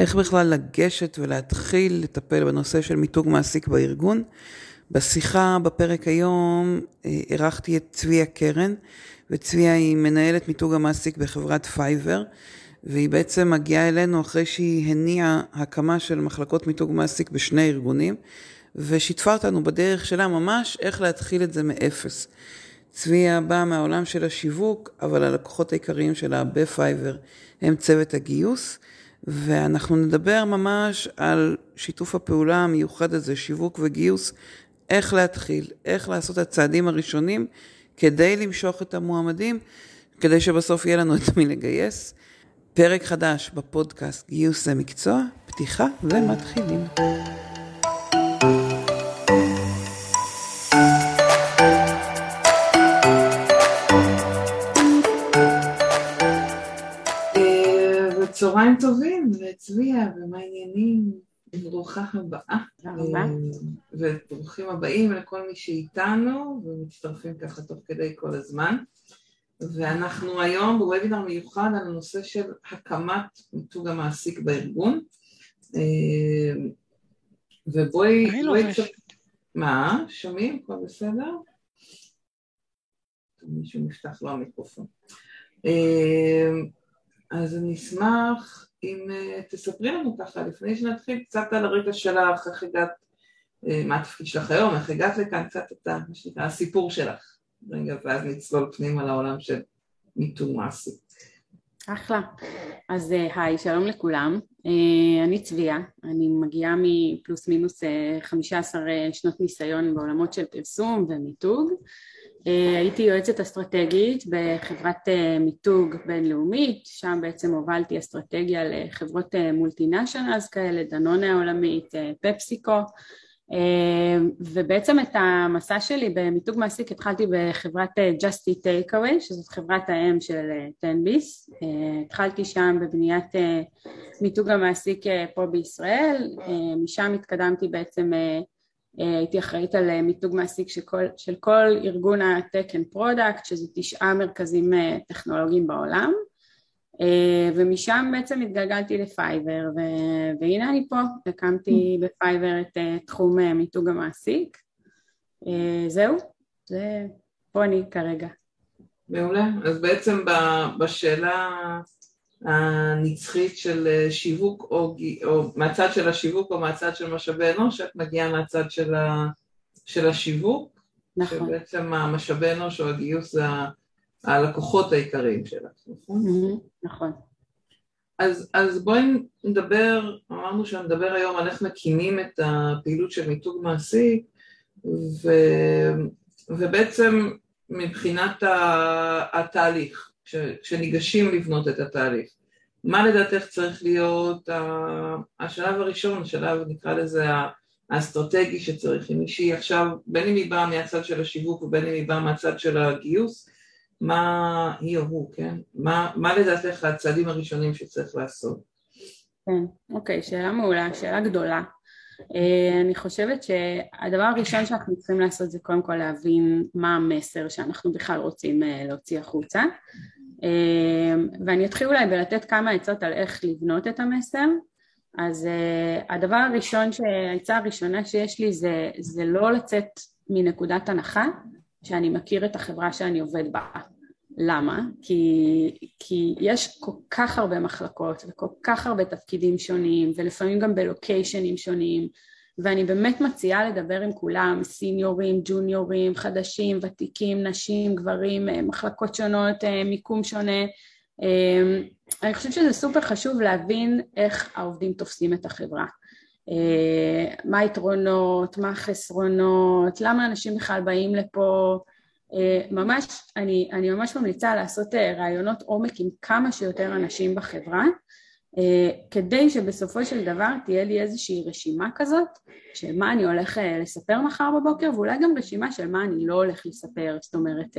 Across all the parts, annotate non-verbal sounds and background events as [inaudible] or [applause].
איך בכלל לגשת ולהתחיל לטפל בנושא של מיתוג מעסיק בארגון. בשיחה בפרק היום אירחתי את צביה קרן, וצביה היא מנהלת מיתוג המעסיק בחברת פייבר, והיא בעצם מגיעה אלינו אחרי שהיא הניעה הקמה של מחלקות מיתוג מעסיק בשני ארגונים, ושיתפה אותנו בדרך שלה ממש איך להתחיל את זה מאפס. צביה באה מהעולם של השיווק, אבל הלקוחות העיקריים שלה בפייבר הם צוות הגיוס, ואנחנו נדבר ממש על שיתוף הפעולה המיוחד הזה, שיווק וגיוס, איך להתחיל, איך לעשות את הצעדים הראשונים כדי למשוך את המועמדים, כדי שבסוף יהיה לנו את מי לגייס. פרק חדש בפודקאסט גיוס זה מקצוע, פתיחה ומתחילים. צהריים טובים לצביה, ומה העניינים? ברוכה הבאה. תודה וברוכים הבאים לכל מי שאיתנו, ומצטרפים ככה תוך כדי כל הזמן. ואנחנו היום בוובינר מיוחד על הנושא של הקמת מיתוג המעסיק בארגון. ובואי... לא מה? שומעים? הכל בסדר? מישהו נפתח לו המיקרופון. אז אני אשמח אם תספרי לנו ככה, לפני שנתחיל, קצת על הרקע שלך, איך הגעת, מה התפקיד שלך היום, איך הגעת לכאן, קצת את מה הסיפור שלך. רגע, ואז נצלול פנימה לעולם של מיתוג מעשי. אחלה. אז היי, שלום לכולם. אני צביה, אני מגיעה מפלוס מינוס 15 שנות ניסיון בעולמות של פרסום ומיתוג. הייתי יועצת אסטרטגית בחברת מיתוג בינלאומית, שם בעצם הובלתי אסטרטגיה לחברות מולטינשיונלס כאלה, דנונה העולמית, פפסיקו, ובעצם את המסע שלי במיתוג מעסיק התחלתי בחברת Just Eat Takeaway, שזאת חברת האם של תן-ביס, התחלתי שם בבניית מיתוג המעסיק פה בישראל, משם התקדמתי בעצם הייתי אחראית על מיתוג מעסיק של כל, של כל ארגון ה-Tech and Product, שזה תשעה מרכזים טכנולוגיים בעולם, ומשם בעצם התגלגלתי לפייבר, והנה אני פה, הקמתי בפייבר את תחום מיתוג המעסיק. זהו, זה פה אני כרגע. מעולה, אז בעצם בשאלה הנצחית של שיווק או, או מהצד של השיווק או מהצד של משאבי אנוש, את מגיעה מהצד של, ה, של השיווק, נכון. שבעצם המשאבי אנוש או הגיוס זה הלקוחות העיקריים שלך, נכון? נכון. אז, אז בואי נדבר, אמרנו שנדבר היום על איך מקימים את הפעילות של מיתוג מעסיק, ו, ובעצם מבחינת התהליך, כשניגשים לבנות את התהליך. מה לדעתך צריך להיות השלב הראשון, השלב נקרא לזה האסטרטגי שצריך, אם מישהי עכשיו, בין אם היא באה מהצד של השיווק ובין אם היא באה מהצד של הגיוס, מה היא או הוא, כן? מה, מה לדעתך הצעדים הראשונים שצריך לעשות? כן, אוקיי, שאלה מעולה, שאלה גדולה. אני חושבת שהדבר הראשון שאנחנו צריכים לעשות זה קודם כל להבין מה המסר שאנחנו בכלל רוצים להוציא החוצה ואני אתחיל אולי בלתת כמה עצות על איך לבנות את המסר אז הדבר הראשון, העצה הראשונה שיש לי זה, זה לא לצאת מנקודת הנחה שאני מכיר את החברה שאני עובד בה למה? כי, כי יש כל כך הרבה מחלקות וכל כך הרבה תפקידים שונים ולפעמים גם בלוקיישנים שונים ואני באמת מציעה לדבר עם כולם, סיניורים, ג'וניורים, חדשים, ותיקים, נשים, גברים, מחלקות שונות, מיקום שונה. אני חושבת שזה סופר חשוב להבין איך העובדים תופסים את החברה. מה היתרונות, מה החסרונות, למה אנשים בכלל באים לפה, ממש, אני, אני ממש ממליצה לעשות רעיונות עומק עם כמה שיותר אנשים בחברה כדי שבסופו של דבר תהיה לי איזושהי רשימה כזאת של מה אני הולך לספר מחר בבוקר ואולי גם רשימה של מה אני לא הולך לספר, זאת אומרת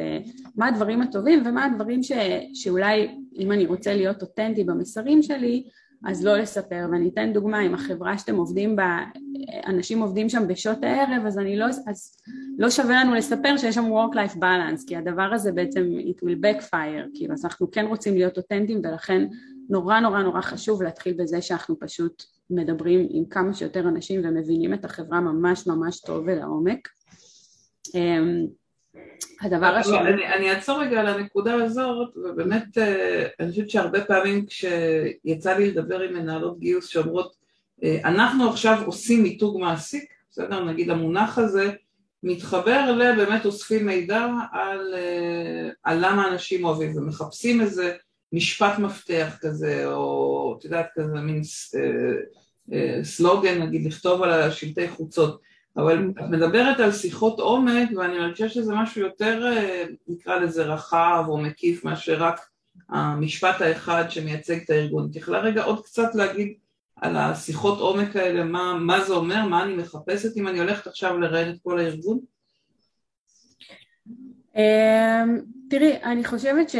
מה הדברים הטובים ומה הדברים ש, שאולי אם אני רוצה להיות אותנטי במסרים שלי אז לא לספר, ואני אתן דוגמה, אם החברה שאתם עובדים בה, אנשים עובדים שם בשעות הערב, אז אני לא, אז לא שווה לנו לספר שיש שם work-life balance, כי הדבר הזה בעצם, it will backfire, כאילו, אז אנחנו כן רוצים להיות אותנטיים, ולכן נורא נורא נורא חשוב להתחיל בזה שאנחנו פשוט מדברים עם כמה שיותר אנשים ומבינים את החברה ממש ממש טוב ולעומק. אמ, הדבר השני... אני, אני אעצור רגע על הנקודה הזאת, ובאמת אה, אני חושבת שהרבה פעמים כשיצא לי לדבר עם מנהלות גיוס שאומרות אה, אנחנו עכשיו עושים מיתוג מעסיק, בסדר? נגיד המונח הזה מתחבר לבאמת אוספים מידע על, אה, על למה אנשים אוהבים ומחפשים איזה משפט מפתח כזה, או את יודעת כזה מין סלוגן נגיד לכתוב על השלטי חוצות אבל את מדברת על שיחות עומק ואני חושבת שזה משהו יותר אה, נקרא לזה רחב או מקיף מאשר רק המשפט האחד שמייצג את הארגון. את יכולה רגע עוד קצת להגיד על השיחות עומק האלה, מה, מה זה אומר, מה אני מחפשת אם אני הולכת עכשיו לראיין את כל הארגון? אמ, תראי, אני חושבת ש...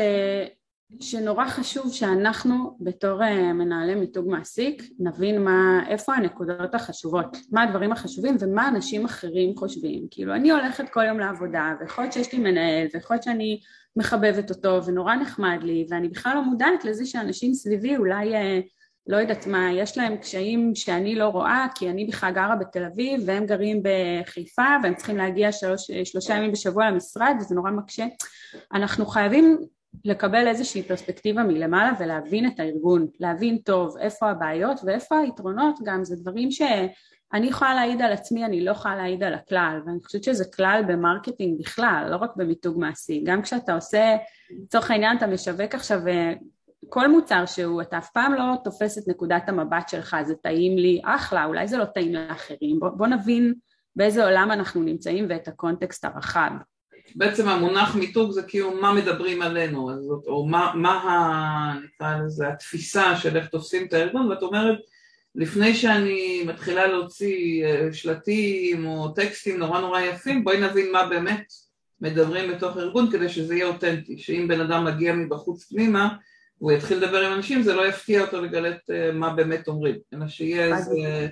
שנורא חשוב שאנחנו בתור אה, מנהלי מיתוג מעסיק נבין מה, איפה הנקודות החשובות, מה הדברים החשובים ומה אנשים אחרים חושבים. כאילו אני הולכת כל יום לעבודה ויכול להיות שיש לי מנהל ויכול להיות שאני מחבבת אותו ונורא נחמד לי ואני בכלל לא מודעת לזה שאנשים סביבי אולי אה, לא יודעת מה, יש להם קשיים שאני לא רואה כי אני בכלל גרה בתל אביב והם גרים בחיפה והם צריכים להגיע שלוש, שלושה ימים בשבוע למשרד וזה נורא מקשה. אנחנו חייבים לקבל איזושהי פרספקטיבה מלמעלה ולהבין את הארגון, להבין טוב איפה הבעיות ואיפה היתרונות גם, זה דברים שאני יכולה להעיד על עצמי, אני לא יכולה להעיד על הכלל, ואני חושבת שזה כלל במרקטינג בכלל, לא רק במיתוג מעסיק, גם כשאתה עושה, לצורך העניין אתה משווק עכשיו אה, כל מוצר שהוא, אתה אף פעם לא תופס את נקודת המבט שלך, זה טעים לי, אחלה, אולי זה לא טעים לאחרים, בוא, בוא נבין באיזה עולם אנחנו נמצאים ואת הקונטקסט הרחב. בעצם המונח מיתוג זה כאילו מה מדברים עלינו, או מה, מה ה, נקרא לזה, התפיסה של איך תופסים את הארגון, ואת אומרת, לפני שאני מתחילה להוציא אה, שלטים או טקסטים נורא נורא יפים, בואי נבין מה באמת מדברים בתוך ארגון כדי שזה יהיה אותנטי, שאם בן אדם מגיע מבחוץ פנימה והוא יתחיל לדבר עם אנשים, זה לא יפתיע אותו לגלות אה, מה באמת אומרים, אלא שיהיה איזה,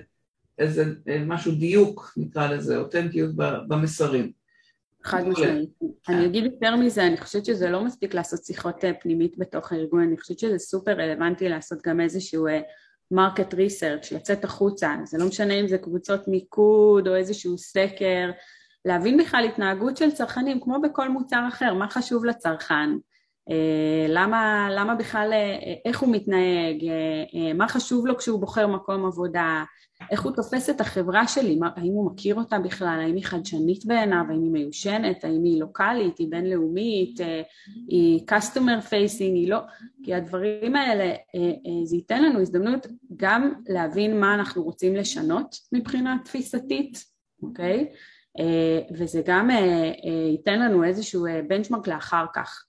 איזה אה, משהו דיוק, נקרא לזה, אותנטיות במסרים. חד משמעית. אני אגיד יותר מזה, אני חושבת שזה לא מספיק לעשות שיחות אה, פנימית בתוך הארגון, אני חושבת שזה סופר רלוונטי לעשות גם איזשהו market research, לצאת החוצה, זה לא משנה אם זה קבוצות מיקוד או איזשהו סקר, להבין בכלל התנהגות של צרכנים כמו בכל מוצר אחר, מה חשוב לצרכן, אה, למה, למה בכלל, אה, איך הוא מתנהג, אה, מה חשוב לו כשהוא בוחר מקום עבודה, איך הוא תופס את החברה שלי, האם הוא מכיר אותה בכלל, האם היא חדשנית בעיניו, האם היא מיושנת, האם היא לוקאלית, היא בינלאומית, היא customer facing, היא לא, כי הדברים האלה, זה ייתן לנו הזדמנות גם להבין מה אנחנו רוצים לשנות מבחינה תפיסתית, אוקיי? וזה גם ייתן לנו איזשהו benchmark לאחר כך.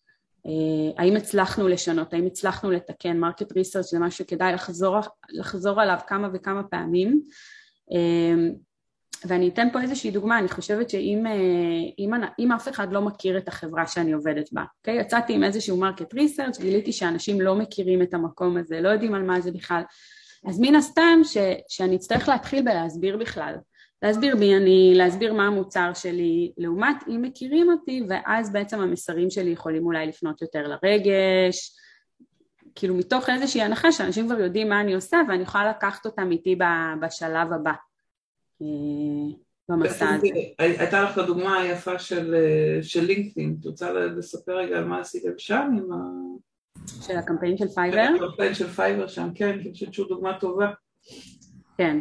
אה, האם הצלחנו לשנות, האם הצלחנו לתקן, market research זה משהו שכדאי לחזור, לחזור עליו כמה וכמה פעמים אה, ואני אתן פה איזושהי דוגמה, אני חושבת שאם אה, אם, אם אף אחד לא מכיר את החברה שאני עובדת בה, אוקיי? Okay? יצאתי עם איזשהו market research, גיליתי שאנשים לא מכירים את המקום הזה, לא יודעים על מה זה בכלל, אז מן הסתם ש, שאני אצטרך להתחיל בלהסביר בכלל להסביר מי אני, להסביר מה המוצר שלי, לעומת אם מכירים אותי ואז בעצם המסרים שלי יכולים אולי לפנות יותר לרגש, כאילו מתוך איזושהי הנחה שאנשים כבר יודעים מה אני עושה ואני יכולה לקחת אותם איתי בשלב הבא אה, במסע הזה. הייתה לך הדוגמה היפה של, אה, של לינקדאין, את רוצה לספר רגע על מה עשיתם שם עם ה... של הקמפיין של פייבר? הקמפיין של פייבר שם, כן, אני חושבת שהוא דוגמה טובה. כן,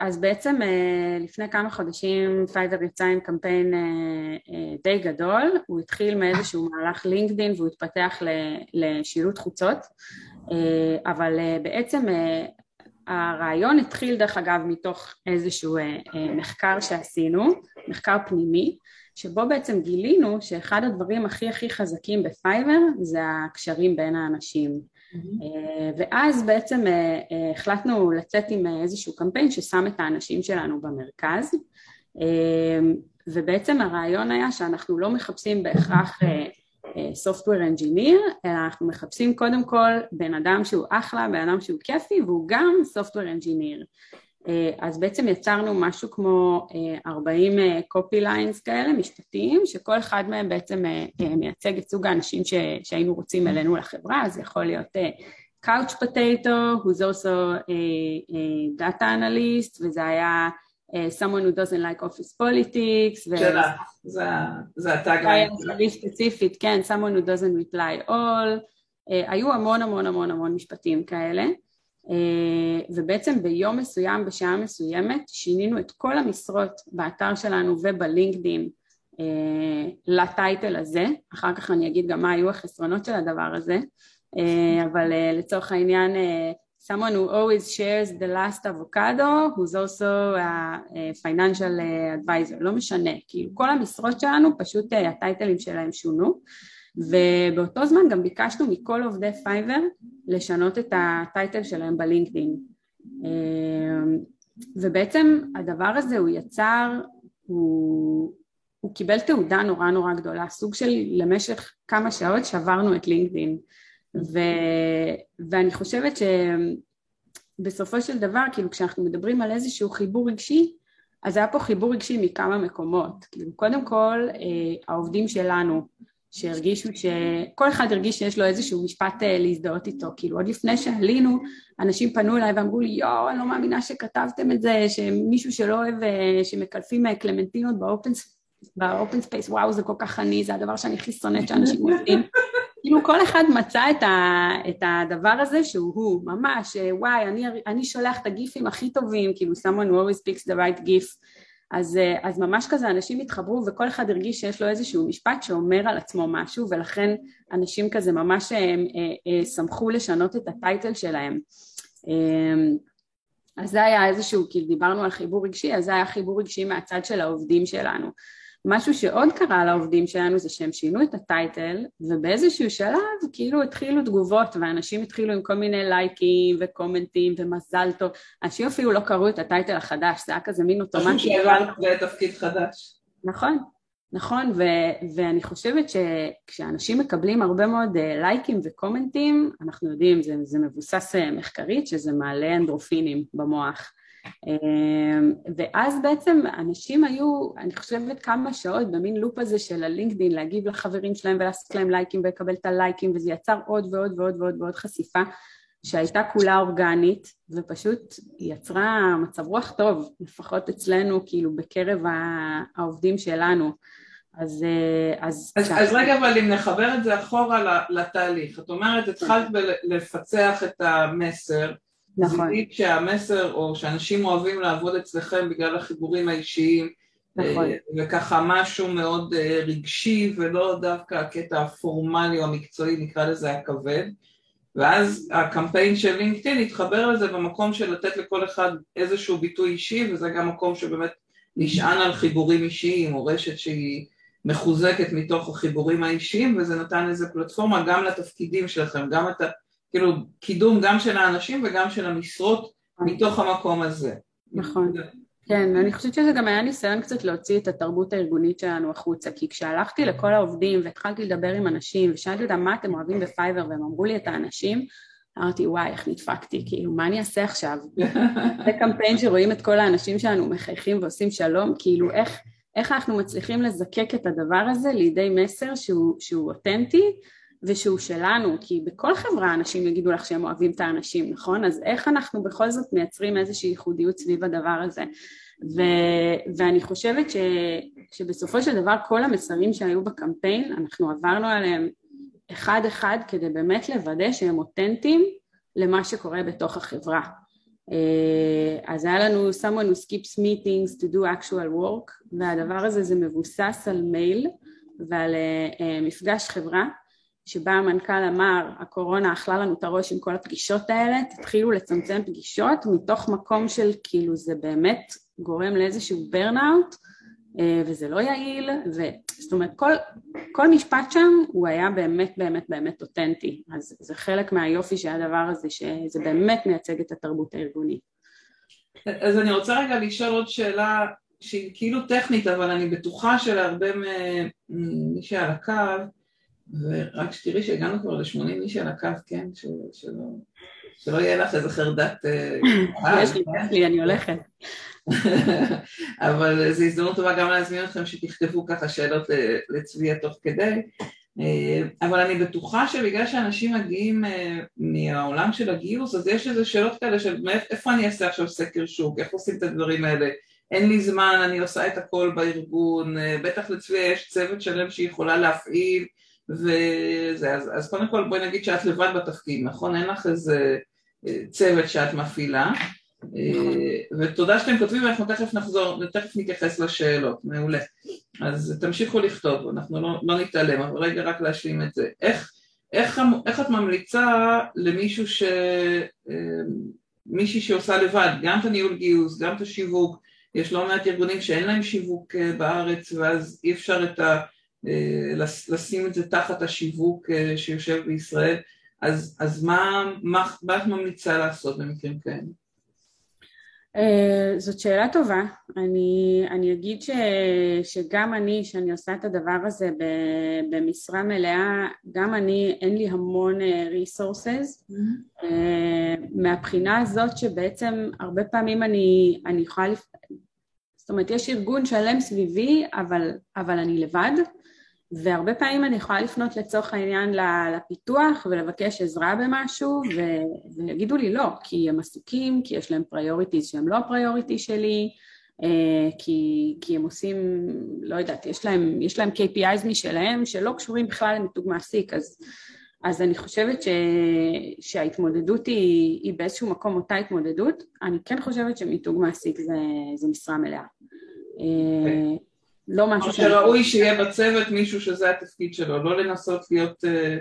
אז בעצם אה, לפני כמה חודשים פייבר יצא עם קמפיין אה, די גדול, הוא התחיל מאיזשהו מהלך לינקדין והוא התפתח לשילוט חוצות, אבל בעצם הרעיון התחיל דרך אגב מתוך איזשהו מחקר שעשינו, מחקר פנימי, שבו בעצם גילינו שאחד הדברים הכי הכי חזקים בפייבר זה הקשרים בין האנשים. אה, ואז בעצם אה, אה, החלטנו לצאת עם איזשהו קמפיין ששם את האנשים שלנו במרכז. ובעצם הרעיון היה שאנחנו לא מחפשים בהכרח software engineer, אלא אנחנו מחפשים קודם כל בן אדם שהוא אחלה, בן אדם שהוא כיפי והוא גם software engineer אז בעצם יצרנו משהו כמו 40 copy lines כאלה, משפטיים, שכל אחד מהם בעצם מייצג את סוג האנשים שהיינו רוצים אלינו לחברה, אז יכול להיות couch potato, who's also a, a data analyst, וזה היה someone who doesn't like office politics. שלך, זה, זה הטאגליין. היה ספציפית, כן, someone who doesn't reply all. היו המון המון המון המון משפטים כאלה. Uh, ובעצם ביום מסוים, בשעה מסוימת, שינינו את כל המשרות באתר שלנו ובלינקדין uh, ל title הזה, אחר כך אני אגיד גם מה היו החסרונות של הדבר הזה, אה, אבל אה, לצורך העניין אה, someone who always shares the last avocado who's also a financial advisor, לא משנה, כאילו כל המשרות שלנו פשוט ה titleים שלהם שונו ובאותו זמן גם ביקשנו מכל עובדי פייבר לשנות את הטייטל שלהם בלינקדאין ובעצם הדבר הזה הוא יצר, הוא, הוא קיבל תעודה נורא נורא גדולה, סוג של למשך כמה שעות שברנו את לינקדאין ו, ואני חושבת שבסופו של דבר, כאילו כשאנחנו מדברים על איזשהו חיבור רגשי, אז היה פה חיבור רגשי מכמה מקומות. כאילו קודם כל אה, העובדים שלנו שהרגישו שכל אחד הרגיש שיש לו איזשהו משפט אה, להזדהות איתו, כאילו עוד לפני שעלינו אנשים פנו אליי ואמרו לי יואו אני לא מאמינה שכתבתם את זה, שמישהו שלא אוהב, אה, שמקלפים קלמנטינות באופן, ב open space, וואו זה כל כך עני, זה הדבר שאני הכי שונאת שאנשים עושים. [laughs] כאילו כל אחד מצא את, ה, את הדבר הזה שהוא הוא, ממש, וואי, אני, אני שולח את ה gifים הכי טובים, כאילו someone who always picks the right gif, אז, אז ממש כזה אנשים התחברו וכל אחד הרגיש שיש לו איזשהו משפט שאומר על עצמו משהו ולכן אנשים כזה ממש הם, הם, שמחו לשנות את הטייטל שלהם. אמ, אז זה היה איזשהו, כאילו דיברנו על חיבור רגשי, אז זה היה חיבור רגשי מהצד של העובדים שלנו. משהו שעוד קרה לעובדים שלנו זה שהם שינו את הטייטל ובאיזשהו שלב כאילו התחילו תגובות ואנשים התחילו עם כל מיני לייקים וקומנטים ומזל טוב. אנשים אפילו לא קראו את הטייטל החדש זה היה כזה מין אוטומטי. פשוט שהעברת לתפקיד חדש. נכון נכון ו- ואני חושבת שכשאנשים מקבלים הרבה מאוד אה, לייקים וקומנטים אנחנו יודעים זה, זה מבוסס אה, מחקרית שזה מעלה אנדרופינים במוח ואז בעצם אנשים היו, אני חושבת כמה שעות במין לופ הזה של הלינקדאין להגיב לחברים שלהם ולעשות להם לייקים ולקבל את הלייקים וזה יצר עוד ועוד ועוד ועוד ועוד חשיפה שהייתה כולה אורגנית ופשוט יצרה מצב רוח טוב, לפחות אצלנו, כאילו בקרב העובדים שלנו. אז... אה, אז, אז, אז רגע, אבל אם נחבר את זה אחורה לתהליך, את אומרת, התחלת לפצח את המסר, נכון. זיהית שהמסר, או שאנשים אוהבים לעבוד אצלכם בגלל החיבורים האישיים, נכון. אה, וככה משהו מאוד אה, רגשי ולא דווקא הקטע הפורמלי או המקצועי, נקרא לזה הכבד. ואז הקמפיין של לינקדאין התחבר לזה במקום של לתת לכל אחד איזשהו ביטוי אישי, וזה גם מקום שבאמת נשען על חיבורים אישיים, או רשת שהיא מחוזקת מתוך החיבורים האישיים, וזה נתן איזה פלטפורמה גם לתפקידים שלכם, גם את כאילו קידום גם של האנשים וגם של המשרות מתוך המקום הזה. נכון. כן, אני חושבת שזה גם היה ניסיון קצת להוציא את התרבות הארגונית שלנו החוצה, כי כשהלכתי לכל העובדים והתחלתי לדבר עם אנשים ושאלתי אותם מה אתם אוהבים בפייבר והם אמרו לי את האנשים, אמרתי וואי איך נדפקתי, כאילו מה אני אעשה עכשיו? זה קמפיין שרואים את כל האנשים שלנו מחייכים ועושים שלום, כאילו איך, איך אנחנו מצליחים לזקק את הדבר הזה לידי מסר שהוא, שהוא אותנטי ושהוא שלנו, כי בכל חברה אנשים יגידו לך שהם אוהבים את האנשים, נכון? אז איך אנחנו בכל זאת מייצרים איזושהי ייחודיות סביב הדבר הזה? ו, ואני חושבת ש, שבסופו של דבר כל המסרים שהיו בקמפיין, אנחנו עברנו עליהם אחד אחד כדי באמת לוודא שהם אותנטיים למה שקורה בתוך החברה. אה, אז היה לנו someone who skips meetings to do actual work והדבר הזה זה מבוסס על מייל ועל אה, אה, מפגש חברה שבה המנכ"ל אמר הקורונה אכלה לנו את הראש עם כל הפגישות האלה, תתחילו לצמצם פגישות מתוך מקום של כאילו זה באמת גורם לאיזשהו ברנאוט אה, וזה לא יעיל, ו... זאת אומרת כל, כל משפט שם הוא היה באמת באמת באמת אותנטי, אז זה חלק מהיופי של הדבר הזה שזה באמת מייצג את התרבות הארגונית. אז אני רוצה רגע לשאול עוד שאלה שהיא כאילו טכנית אבל אני בטוחה שלהרבה ממי שעל הקו ורק שתראי שהגענו כבר ל-80 איש על הקו, כן? ש, שלא, שלא יהיה לך איזה חרדת... אה, [laughs] יש לי, יש לי, אני הולכת. [laughs] אבל זו הזדמנות טובה גם להזמין אתכם שתכתבו ככה שאלות לצביה תוך כדי. אה, אבל אני בטוחה שבגלל שאנשים מגיעים אה, מהעולם של הגיוס, אז יש איזה שאלות כאלה של איפה אני אעשה עכשיו סקר שוק, איך עושים את הדברים האלה, אין לי זמן, אני עושה את הכל בארגון, אה, בטח לצביה יש צוות שלם שהיא יכולה להפעיל וזה, אז, אז קודם כל בואי נגיד שאת לבד בתפקיד, נכון? אין לך איזה צוות שאת מפעילה אה, ותודה שאתם כותבים ואנחנו תכף נחזור ותכף נתייחס לשאלות, מעולה. אז תמשיכו לכתוב, אנחנו לא, לא נתעלם, אבל רגע רק להשלים את זה. איך, איך, איך את ממליצה למישהו ש... אה, מישהי שעושה לבד, גם את הניהול גיוס, גם את השיווק, יש לא מעט ארגונים שאין להם שיווק אה, בארץ ואז אי אפשר את ה... לשים את זה תחת השיווק שיושב בישראל, אז, אז מה, מה, מה את ממליצה לעשות במקרים כאלה? Uh, זאת שאלה טובה, אני, אני אגיד ש, שגם אני, שאני עושה את הדבר הזה במשרה מלאה, גם אני, אין לי המון ריסורסס, אה, mm-hmm. uh, מהבחינה הזאת שבעצם הרבה פעמים אני, אני יכולה, לפ... זאת אומרת יש ארגון שלם סביבי אבל, אבל אני לבד, והרבה פעמים אני יכולה לפנות לצורך העניין לפיתוח ולבקש עזרה במשהו ויגידו לי לא, כי הם עסוקים, כי יש להם priorities שהם לא ה priority שלי, אה, כי, כי הם עושים, לא יודעת, יש להם, יש להם KPIs משלהם שלא קשורים בכלל למיתוג מעסיק, אז, אז אני חושבת ש, שההתמודדות היא, היא באיזשהו מקום אותה התמודדות, אני כן חושבת שמיתוג מעסיק זה, זה משרה מלאה. Okay. לא משהו ש... שראוי שיהיה בצוות מישהו שזה התפקיד שלו, לא לנסות להיות אה,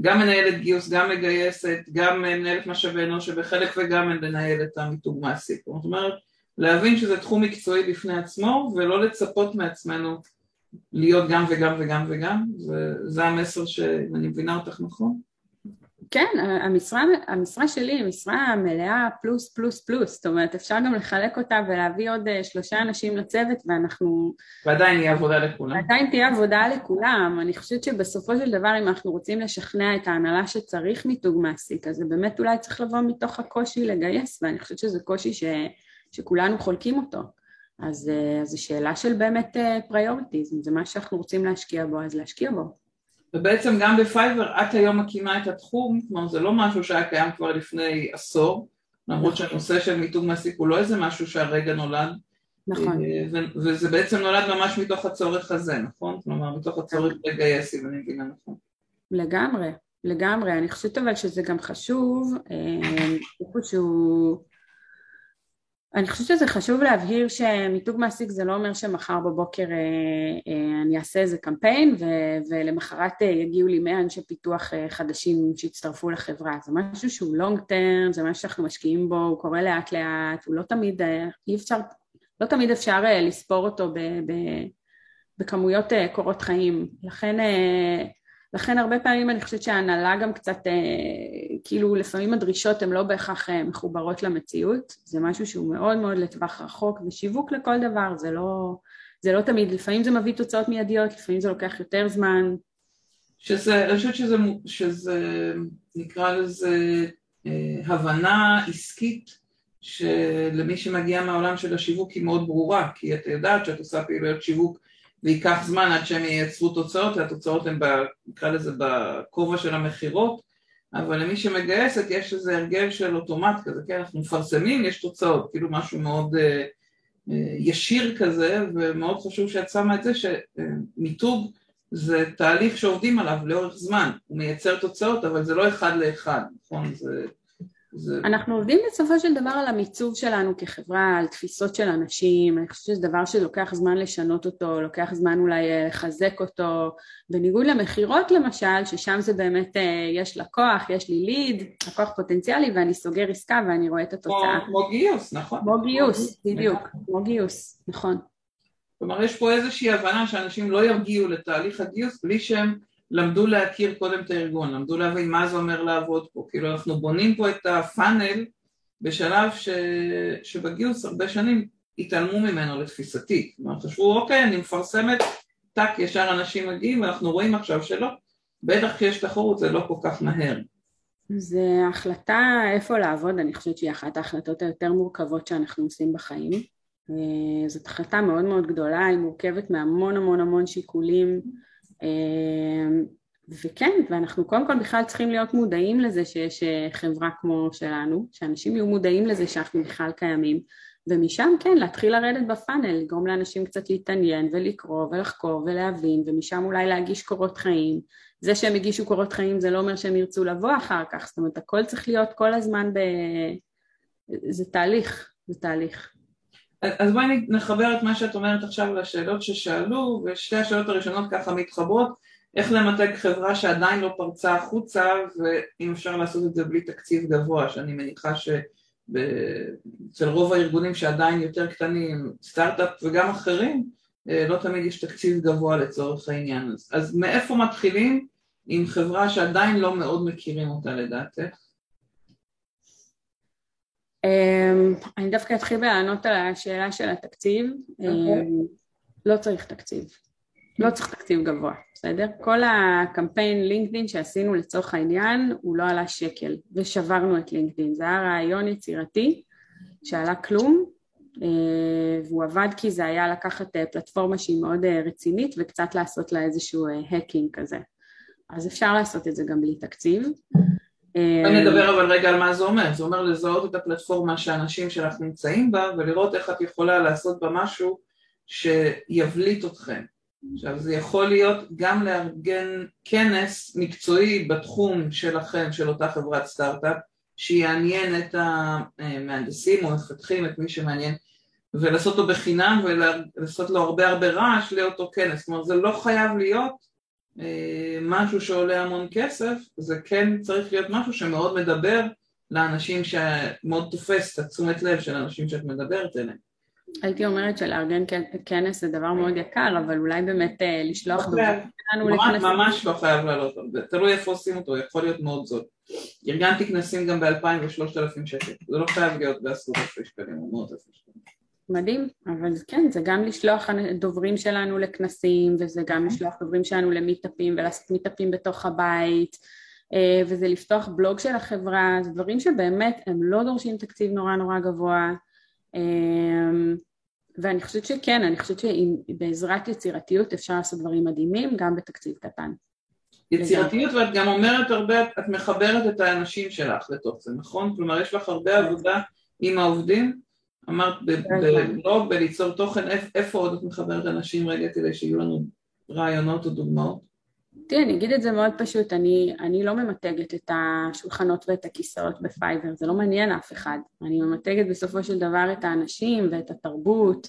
גם מנהלת גיוס, גם מגייסת, גם מנהלת משאבי אנוש שבחלק וגם לנהל את המיתוג מעסיק. זאת אומרת, להבין שזה תחום מקצועי בפני עצמו ולא לצפות מעצמנו להיות גם וגם וגם וגם, וזה המסר שאני מבינה אותך נכון. כן, המשרה, המשרה שלי היא משרה מלאה פלוס פלוס פלוס, זאת אומרת אפשר גם לחלק אותה ולהביא עוד אה, שלושה אנשים לצוות ואנחנו... ועדיין יהיה עבודה לכולם. ועדיין תהיה עבודה לכולם, אני חושבת שבסופו של דבר אם אנחנו רוצים לשכנע את ההנהלה שצריך מיתוג מעסיק, אז זה באמת אולי צריך לבוא מתוך הקושי לגייס, ואני חושבת שזה קושי ש, שכולנו חולקים אותו. אז אה, זו שאלה של באמת priorities, אה, זה מה שאנחנו רוצים להשקיע בו, אז להשקיע בו. ובעצם גם בפייבר את היום מקימה את התחום, כלומר זה לא משהו שהיה קיים כבר לפני עשור, למרות שהנושא של מיתוג מעסיק הוא לא איזה משהו שהרגע נולד, נכון. אה, וזה בעצם נולד ממש מתוך הצורך הזה, נכון? כלומר מתוך הצורך לגייס, אם אני מבינה נכון. לגמרי, לגמרי, אני חושבת אבל שזה גם חשוב, אה, איפשהו אני חושבת שזה חשוב להבהיר שמיתוג מעסיק זה לא אומר שמחר בבוקר אה, אה, אני אעשה איזה קמפיין ו- ולמחרת אה, יגיעו לי 100 אנשי פיתוח אה, חדשים שיצטרפו לחברה, זה משהו שהוא לונג טרם, זה משהו שאנחנו משקיעים בו, הוא קורה לאט לאט, הוא לא תמיד, אה, אי אפשר, לא תמיד אפשר אה, לספור אותו ב- ב- בכמויות אה, קורות חיים, לכן אה, לכן הרבה פעמים אני חושבת שההנהלה גם קצת, אה, כאילו לפעמים הדרישות הן לא בהכרח אה, מחוברות למציאות, זה משהו שהוא מאוד מאוד לטווח רחוק, ושיווק לכל דבר, זה לא, זה לא תמיד, לפעמים זה מביא תוצאות מיידיות, לפעמים זה לוקח יותר זמן. שזה, אני חושבת שזה, שזה נקרא לזה אה, הבנה עסקית שלמי שמגיע מהעולם של השיווק היא מאוד ברורה, כי את יודעת שאת עושה פעילויות שיווק וייקח זמן עד שהם ייצרו תוצאות, והתוצאות הן, נקרא לזה, בכובע של המכירות, אבל למי שמגייסת יש איזה הרגל של אוטומט כזה, כן, אנחנו מפרסמים, יש תוצאות, כאילו משהו מאוד uh, uh, ישיר כזה, ומאוד חשוב שאת שמה את זה שמיתוג זה תהליך שעובדים עליו לאורך זמן, הוא מייצר תוצאות, אבל זה לא אחד לאחד, נכון? זה... זה... אנחנו עובדים בסופו של דבר על המיצוב שלנו כחברה, על תפיסות של אנשים, אני חושבת שזה דבר שלוקח זמן לשנות אותו, לוקח זמן אולי אה, לחזק אותו, בניגוד למכירות למשל, ששם זה באמת, אה, יש לקוח, יש לי ליד, לקוח פוטנציאלי ואני סוגר עסקה ואני רואה את התוצאה. כמו, גיוס, נכון. כמו גיוס, בדיוק, כמו גיוס, נכון. כלומר יש פה איזושהי הבנה שאנשים לא יגיעו לתהליך הגיוס בלי שהם למדו להכיר קודם את הארגון, למדו להבין מה זה אומר לעבוד פה, כאילו אנחנו בונים פה את הפאנל בשלב ש... שבגיוס הרבה שנים התעלמו ממנו לתפיסתי, כלומר חשבו אוקיי אני מפרסמת, טאק ישר אנשים מגיעים ואנחנו רואים עכשיו שלא, בטח כשיש תחרות זה לא כל כך מהר. זה החלטה איפה לעבוד, אני חושבת שהיא אחת ההחלטות היותר מורכבות שאנחנו עושים בחיים. אה, זאת החלטה מאוד מאוד גדולה, היא מורכבת מהמון המון המון שיקולים וכן, ואנחנו קודם כל בכלל צריכים להיות מודעים לזה שיש אה, חברה כמו שלנו, שאנשים יהיו מודעים לזה שאנחנו בכלל קיימים ומשם כן להתחיל לרדת בפאנל, לגרום לאנשים קצת להתעניין ולקרוא ולחקור ולהבין ומשם אולי להגיש קורות חיים זה שהם הגישו קורות חיים זה לא אומר שהם ירצו לבוא אחר כך, זאת אומרת הכל צריך להיות כל הזמן ב... זה תהליך, זה תהליך. אז בואי נחבר את מה שאת אומרת עכשיו לשאלות ששאלו, ושתי השאלות הראשונות ככה מתחברות, איך למתג חברה שעדיין לא פרצה החוצה, ואם אפשר לעשות את זה בלי תקציב גבוה, שאני מניחה שאצל רוב הארגונים שעדיין יותר קטנים, סטארט-אפ וגם אחרים, אה, לא תמיד יש תקציב גבוה לצורך העניין. אז, אז מאיפה מתחילים עם חברה שעדיין לא מאוד מכירים אותה לדעתך? אמ, אני דווקא אתחיל לענות על השאלה של התקציב. אוקיי. אמ, לא צריך תקציב. לא צריך תקציב גבוה, בסדר? כל הקמפיין לינקדאין שעשינו לצורך העניין הוא לא עלה שקל ושברנו את לינקדאין. זה היה רעיון יצירתי שעלה כלום אה, והוא עבד כי זה היה לקחת אה, פלטפורמה שהיא מאוד אה, רצינית וקצת לעשות לה איזשהו האקינג כזה. אז אפשר לעשות את זה גם בלי תקציב. בואי נדבר אבל רגע על מה זה אומר, זה אומר לזהות את הפלטפורמה שהאנשים שלך נמצאים בה ולראות איך את יכולה לעשות בה משהו שיבליט אתכם. עכשיו זה יכול להיות גם לארגן כנס מקצועי בתחום שלכם, של אותה חברת סטארט-אפ, שיעניין את המהנדסים או מפתחים, את מי שמעניין, ולעשות אותו בחינם ולעשות לו הרבה הרבה רעש לאותו כנס, כלומר זה לא חייב להיות אה, משהו שעולה המון כסף, זה כן צריך להיות משהו שמאוד מדבר לאנשים שמאוד תופס את התשומת לב של האנשים שאת מדברת אליהם. הייתי אומרת שלארגן כנס זה דבר מאוד יקר, אבל אולי באמת אה, לשלוח לכנסים. ממש לא חייב לעלות הרבה, תלוי איפה עושים אותו, יכול להיות מאוד זול. ארגנתי כנסים גם ב-2,000 ו-3,000 שקל, זה לא חייב להיות בעשרות אלפי שקלים או מאות אלפי שקלים. מדהים, אבל כן, זה גם לשלוח דוברים שלנו לכנסים, וזה גם לשלוח דוברים שלנו למיטאפים ולעשות מיטאפים בתוך הבית, אה, וזה לפתוח בלוג של החברה, זה דברים שבאמת הם לא דורשים תקציב נורא נורא גבוה. אמ, ואני חושבת שכן, אני חושבת שבעזרת יצירתיות אפשר לעשות דברים מדהימים גם בתקציב קטן. יצירתיות ואת גם אומרת הרבה, את מחברת את האנשים שלך לתוך זה, נכון? כלומר יש לך הרבה עבודה עם העובדים, אמרת בבלוג, בליצור תוכן, איפה עוד את מחברת אנשים רגע כדי שיהיו לנו רעיונות או דוגמאות? תראי, אני אגיד את זה מאוד פשוט, אני, אני לא ממתגת את השולחנות ואת הכיסאות בפייבר, זה לא מעניין אף אחד. אני ממתגת בסופו של דבר את האנשים ואת התרבות,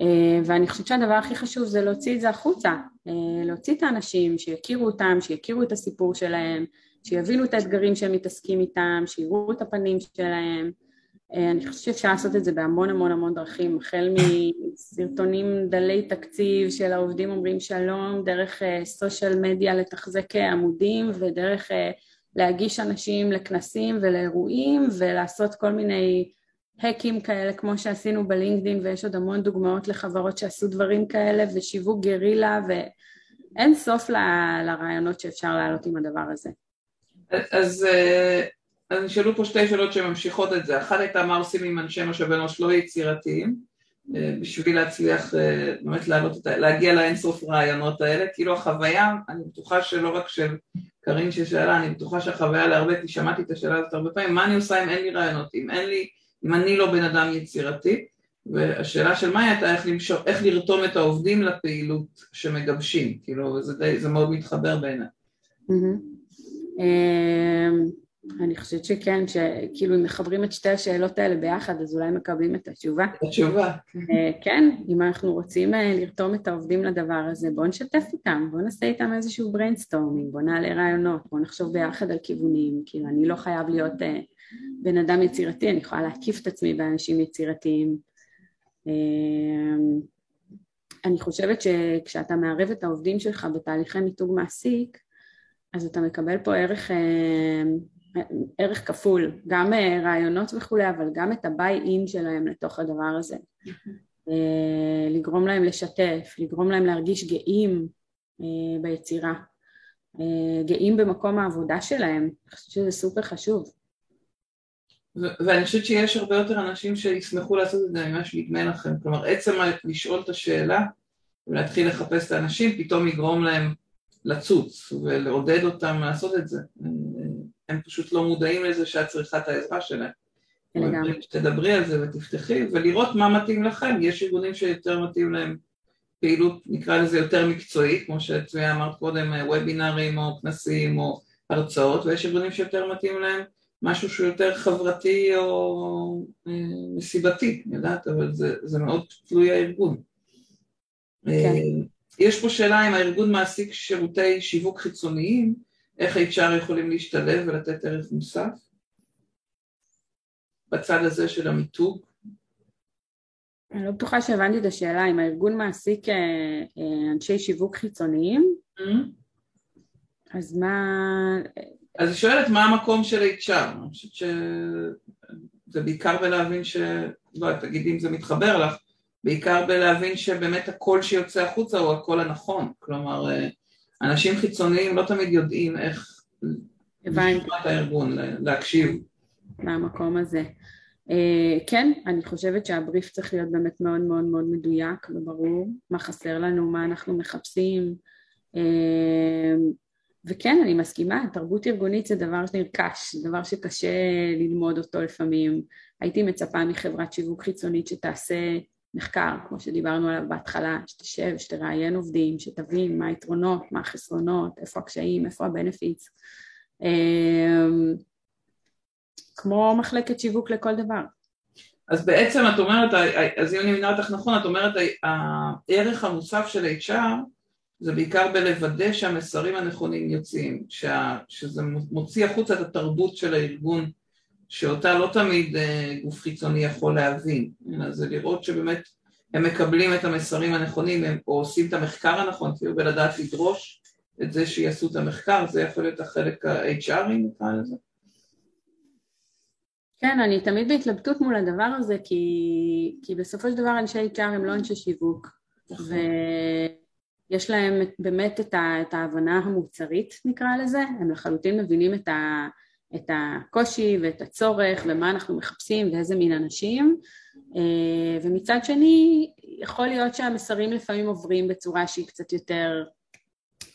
אה, ואני חושבת שהדבר הכי חשוב זה להוציא את זה החוצה, אה, להוציא את האנשים, שיכירו אותם, שיכירו את הסיפור שלהם, שיבינו את האתגרים שהם מתעסקים איתם, שיראו את הפנים שלהם. אה, אני חושבת שאפשר לעשות את זה בהמון המון המון דרכים, החל מסרטונים דלי תקציב של העובדים אומרים שלום, דרך סושיאל uh, מדיה לתחזק אה, עמודים ודרך uh, להגיש אנשים לכנסים ולאירועים ולעשות כל מיני האקים כאלה כמו שעשינו בלינקדאין ויש עוד המון דוגמאות לחברות שעשו דברים כאלה ושיווק גרילה ואין סוף ל... לרעיונות שאפשר להעלות עם הדבר הזה. אז אז נשאלו פה שתי שאלות שממשיכות את זה, אחת הייתה מה עושים עם אנשי משאבי אנוש לא יצירתיים אה, בשביל להצליח אה, באמת להעלות, להגיע לאינסוף רעיונות האלה, כאילו החוויה, אני בטוחה שלא רק של קארין ששאלה, אני בטוחה שהחוויה להרבה, כי שמעתי את השאלה הזאת הרבה פעמים, מה אני עושה אם אין לי רעיונות, אם אין לי, אם אני לא בן אדם יצירתי, והשאלה של מאי הייתה איך, למשוך, איך לרתום את העובדים לפעילות שמגבשים, כאילו זה, די, זה מאוד מתחבר בעיניי. אני חושבת שכן, שכאילו אם מחברים את שתי השאלות האלה ביחד אז אולי מקבלים את התשובה. התשובה. אה, כן, אם אנחנו רוצים אה, לרתום את העובדים לדבר הזה בואו נשתף איתם, בואו נעשה איתם איזשהו brainstorming, בואו נעלה רעיונות, בואו נחשוב ביחד על כיוונים, כאילו אני לא חייב להיות אה, בן אדם יצירתי, אני יכולה להקיף את עצמי באנשים יצירתיים. אני חושבת שכשאתה מערב את העובדים שלך בתהליכי מיתוג מעסיק אז אתה מקבל פה ערך ערך כפול, גם אה, רעיונות וכולי, אבל גם את הביי אין שלהם לתוך הדבר הזה. אה, לגרום להם לשתף, לגרום להם להרגיש גאים אה, ביצירה. גאים במקום העבודה שלהם, אני חושבת שזה סופר חשוב. ואני חושבת שיש הרבה יותר אנשים שישמחו לעשות את זה ממה שנדמה לכם, כלומר עצם לשאול את השאלה ולהתחיל לחפש את האנשים פתאום יגרום להם לצוץ ולעודד אותם לעשות את זה, הם פשוט לא מודעים לזה שאת צריכה את העזרה שלהם. לגמרי. תדברי על זה ותפתחי ולראות מה מתאים לכם, יש ארגונים שיותר מתאים להם פעילות נקרא לזה יותר מקצועית, כמו שצביה אמרת קודם, וובינארים או כנסים או הרצאות, ויש ארגונים שיותר מתאים להם משהו שהוא יותר חברתי או אה, מסיבתי, אני יודעת, אבל זה, זה מאוד תלוי הארגון. כן. אה, יש פה שאלה אם הארגון מעסיק שירותי שיווק חיצוניים, איך HR יכולים להשתלב ולתת ערך מוסף? בצד הזה של המיתוג. אני לא בטוחה שהבנתי את השאלה, אם הארגון מעסיק אה, אה, אנשי שיווק חיצוניים, mm-hmm. אז מה... אז היא שואלת מה המקום של HR, אני חושבת שזה בעיקר בלהבין ש... לא, תגידי אם זה מתחבר לך, בעיקר בלהבין שבאמת הקול שיוצא החוצה הוא הקול הנכון, כלומר אה, אנשים חיצוניים לא תמיד יודעים איך לשמוע את הארגון, להקשיב. מהמקום הזה. Uh, כן, אני חושבת שהבריף צריך להיות באמת מאוד מאוד מאוד מדויק וברור, מה חסר לנו, מה אנחנו מחפשים, uh, וכן, אני מסכימה, תרבות ארגונית זה דבר שנרכש, זה דבר שקשה ללמוד אותו לפעמים. הייתי מצפה מחברת שיווק חיצונית שתעשה מחקר, כמו שדיברנו עליו בהתחלה, שתשב, שתראיין עובדים, שתבין מה היתרונות, מה החסרונות, איפה הקשיים, איפה הבנפיץ. אמ, כמו מחלקת שיווק לכל דבר. אז בעצם את אומרת, אז אם אני מבינה אותך נכון, את אומרת הערך המוסף של HR זה בעיקר בלוודא שהמסרים הנכונים יוצאים, שזה מוציא החוצה את התרבות של הארגון שאותה לא תמיד אה, גוף חיצוני יכול להבין, אלא זה לראות שבאמת הם מקבלים את המסרים הנכונים הם, או עושים את המחקר הנכון, כאילו בלדעת לדרוש את זה שיעשו את המחקר, זה יכול להיות החלק ה-HRי נקרא לזה. כן, אני תמיד בהתלבטות מול הדבר הזה, כי, כי בסופו של דבר אנשי HR הם לא אנשי שיווק, נכון. ויש להם באמת את, ה, את ההבנה המוצרית נקרא לזה, הם לחלוטין מבינים את, ה, את הקושי ואת הצורך ומה אנחנו מחפשים ואיזה מין אנשים, אה, ומצד שני יכול להיות שהמסרים לפעמים עוברים בצורה שהיא קצת יותר,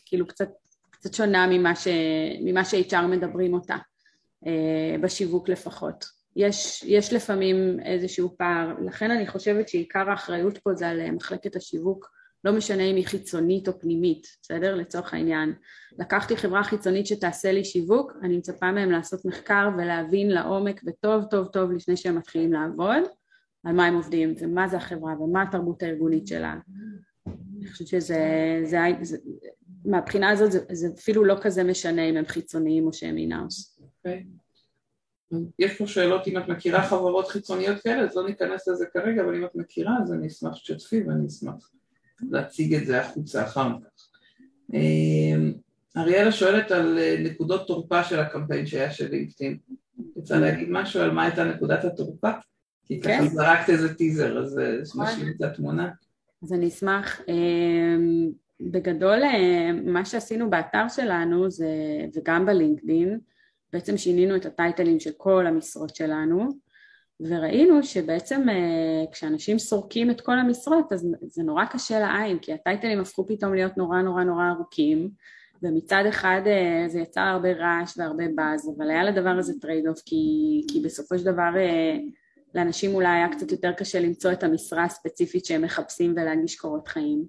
כאילו קצת, קצת שונה ממה, ש, ממה ש-HR מדברים אותה. אה, בשיווק לפחות. יש, יש לפעמים איזשהו פער, לכן אני חושבת שעיקר האחריות פה זה על אה, מחלקת השיווק, לא משנה אם היא חיצונית או פנימית, בסדר? לצורך העניין. לקחתי חברה חיצונית שתעשה לי שיווק, אני מצפה מהם לעשות מחקר ולהבין לעומק וטוב טוב טוב לפני שהם מתחילים לעבוד, על מה הם עובדים ומה זה החברה ומה התרבות הארגונית שלה. אני חושבת שזה, זה, זה, מהבחינה הזאת זה, זה אפילו לא כזה משנה אם הם חיצוניים או שהם אינאוס. אוקיי. יש פה שאלות אם את מכירה חברות חיצוניות כאלה, אז לא ניכנס לזה כרגע, אבל אם את מכירה אז אני אשמח שתשתפי ואני אשמח להציג את זה החוצה אחר כך. אמ, אריאלה שואלת על אה, נקודות תורפה של הקמפיין שהיה של לינקדאין. רוצה להגיד משהו על מה הייתה נקודת התורפה? כי ככה כן. זרקת איזה טיזר, אז אה, נכון. נשלים את התמונה. אז אני אשמח. אמ, בגדול, אה, מה שעשינו באתר שלנו זה, וגם בלינקדאין, בעצם שינינו את הטייטלים של כל המשרות שלנו וראינו שבעצם אה, כשאנשים סורקים את כל המשרות אז זה נורא קשה לעין כי הטייטלים הפכו פתאום להיות נורא נורא נורא ארוכים ומצד אחד אה, זה יצר הרבה רעש והרבה באז אבל היה לדבר הזה trade off כי, כי בסופו של דבר אה, לאנשים אולי היה קצת יותר קשה למצוא את המשרה הספציפית שהם מחפשים ולהגיש קורות חיים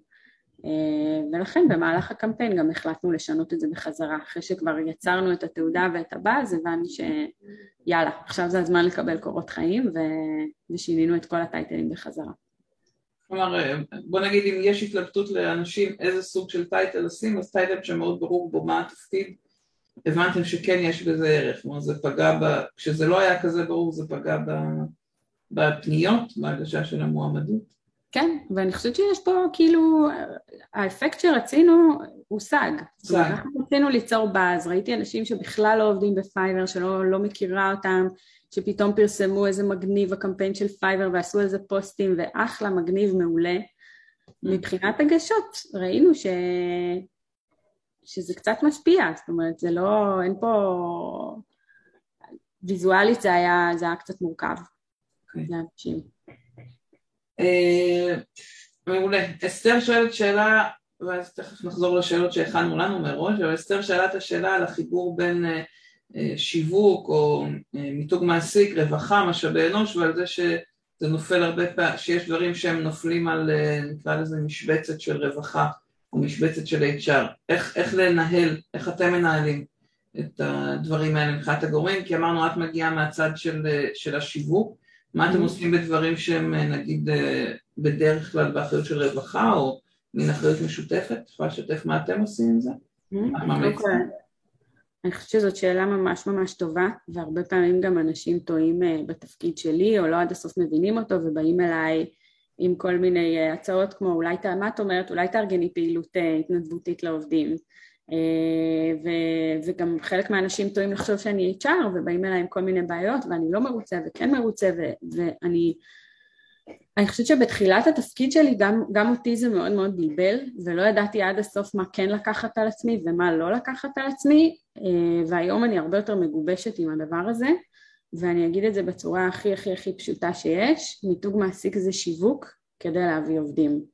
ולכן במהלך הקמפיין גם החלטנו לשנות את זה בחזרה. אחרי שכבר יצרנו את התהודה ואת הבאז, הבנו שיאללה, עכשיו זה הזמן לקבל קורות חיים ו... ושינינו את כל ה titleים בחזרה. כלומר, אה, בוא נגיד אם יש התלבטות לאנשים איזה סוג של title לשים, אז title שמאוד ברור בו מה התפקיד, הבנתם שכן יש בזה ערך, כלומר זה פגע, ב... כשזה לא היה כזה ברור זה פגע ב... בפניות, בהגשה של המועמדות. כן, ואני חושבת שיש פה כאילו, האפקט שרצינו הושג. הושג. אנחנו רצינו ליצור באז, ראיתי אנשים שבכלל לא עובדים בפייבר, שלא לא מכירה אותם, שפתאום פרסמו איזה מגניב הקמפיין של פייבר ועשו איזה פוסטים, ואחלה, מגניב, מעולה. מבחינת הגשות, ראינו ש... שזה קצת משפיע, זאת אומרת, זה לא, אין פה... ויזואלית זה היה, זה היה קצת מורכב okay. אוקיי. לאנשים. אה, מעולה. אסתר שואלת שאלה, ואז תכף נחזור לשאלות שהכנו לנו מראש, אבל אסתר שאלה את השאלה על החיבור בין אה, אה, שיווק או מיתוג מעסיק, רווחה, משאבי אנוש, ועל זה שזה נופל הרבה פעמים, שיש דברים שהם נופלים על, נקרא לזה משבצת של רווחה או משבצת של HR. איך, איך לנהל, איך אתם מנהלים את הדברים האלה מבחינת הגורמים? כי אמרנו, את מגיעה מהצד של, של השיווק. מה אתם mm-hmm. עושים בדברים שהם נגיד בדרך כלל באחריות של רווחה או מין אחריות משותפת? את יכולה לשתף מה אתם עושים עם זה? אוקיי. אני חושבת שזאת שאלה ממש ממש טובה והרבה פעמים גם אנשים טועים אה, בתפקיד שלי או לא עד הסוף מבינים אותו ובאים אליי עם כל מיני אה, הצעות כמו אולי, מה את אומרת, אולי תארגני פעילות אה, התנדבותית לעובדים ו- וגם חלק מהאנשים טועים לחשוב שאני HR ובאים אליי עם כל מיני בעיות ואני לא מרוצה וכן מרוצה ו- ואני אני חושבת שבתחילת התפקיד שלי גם, גם אותי זה מאוד מאוד בלבל ולא ידעתי עד הסוף מה כן לקחת על עצמי ומה לא לקחת על עצמי אה, והיום אני הרבה יותר מגובשת עם הדבר הזה ואני אגיד את זה בצורה הכי הכי הכי פשוטה שיש, מיתוג מעסיק זה שיווק כדי להביא עובדים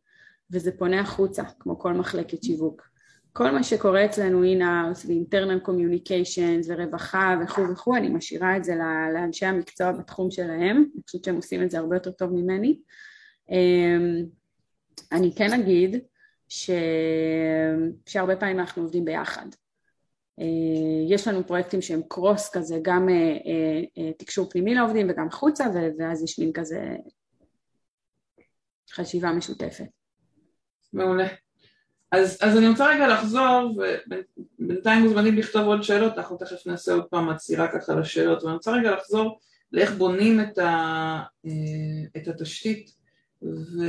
וזה פונה החוצה כמו כל מחלקת שיווק כל מה שקורה אצלנו in-house ו-internal communications ורווחה וכו' וכו', אני משאירה את זה לאנשי המקצוע בתחום שלהם, אני חושבת שהם עושים את זה הרבה יותר טוב ממני. אמ, אני כן אגיד ש... שהרבה פעמים אנחנו עובדים ביחד. אה, יש לנו פרויקטים שהם קרוס כזה, גם אה, אה, תקשור פנימי לעובדים וגם חוצה, ואז יש מין כזה חשיבה משותפת. מעולה. אז, אז אני רוצה רגע לחזור, ובינתיים מוזמנים לכתוב עוד שאלות, אנחנו תכף נעשה עוד פעם עצירה ככה לשאלות, ואני רוצה רגע לחזור לאיך בונים את, ה, אה, את התשתית, ו,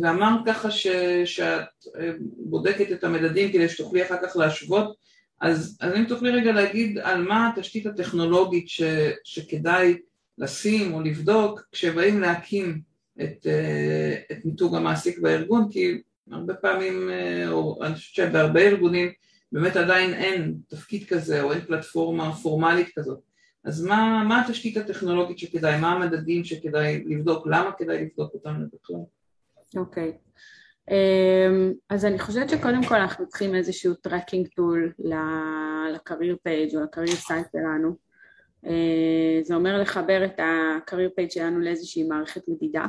ואמרת ככה ש, שאת אה, בודקת את המדדים כדי שתוכלי אחר כך להשוות, אז, אז אם תוכלי רגע להגיד על מה התשתית הטכנולוגית ש, שכדאי לשים או לבדוק כשבאים להקים את, אה, את מיתוג המעסיק בארגון, כי הרבה פעמים, אה, או אני חושבת שבהרבה ארגונים באמת עדיין אין תפקיד כזה או אין פלטפורמה פורמלית כזאת. אז מה, מה התשתית הטכנולוגית שכדאי, מה המדדים שכדאי לבדוק, למה כדאי לבדוק אותם בכלל? אוקיי. Okay. אמ, אז אני חושבת שקודם כל אנחנו צריכים איזשהו tracking tool ל career page או ל career site שלנו. אה, זה אומר לחבר את ה career page שלנו לאיזושהי מערכת מדידה.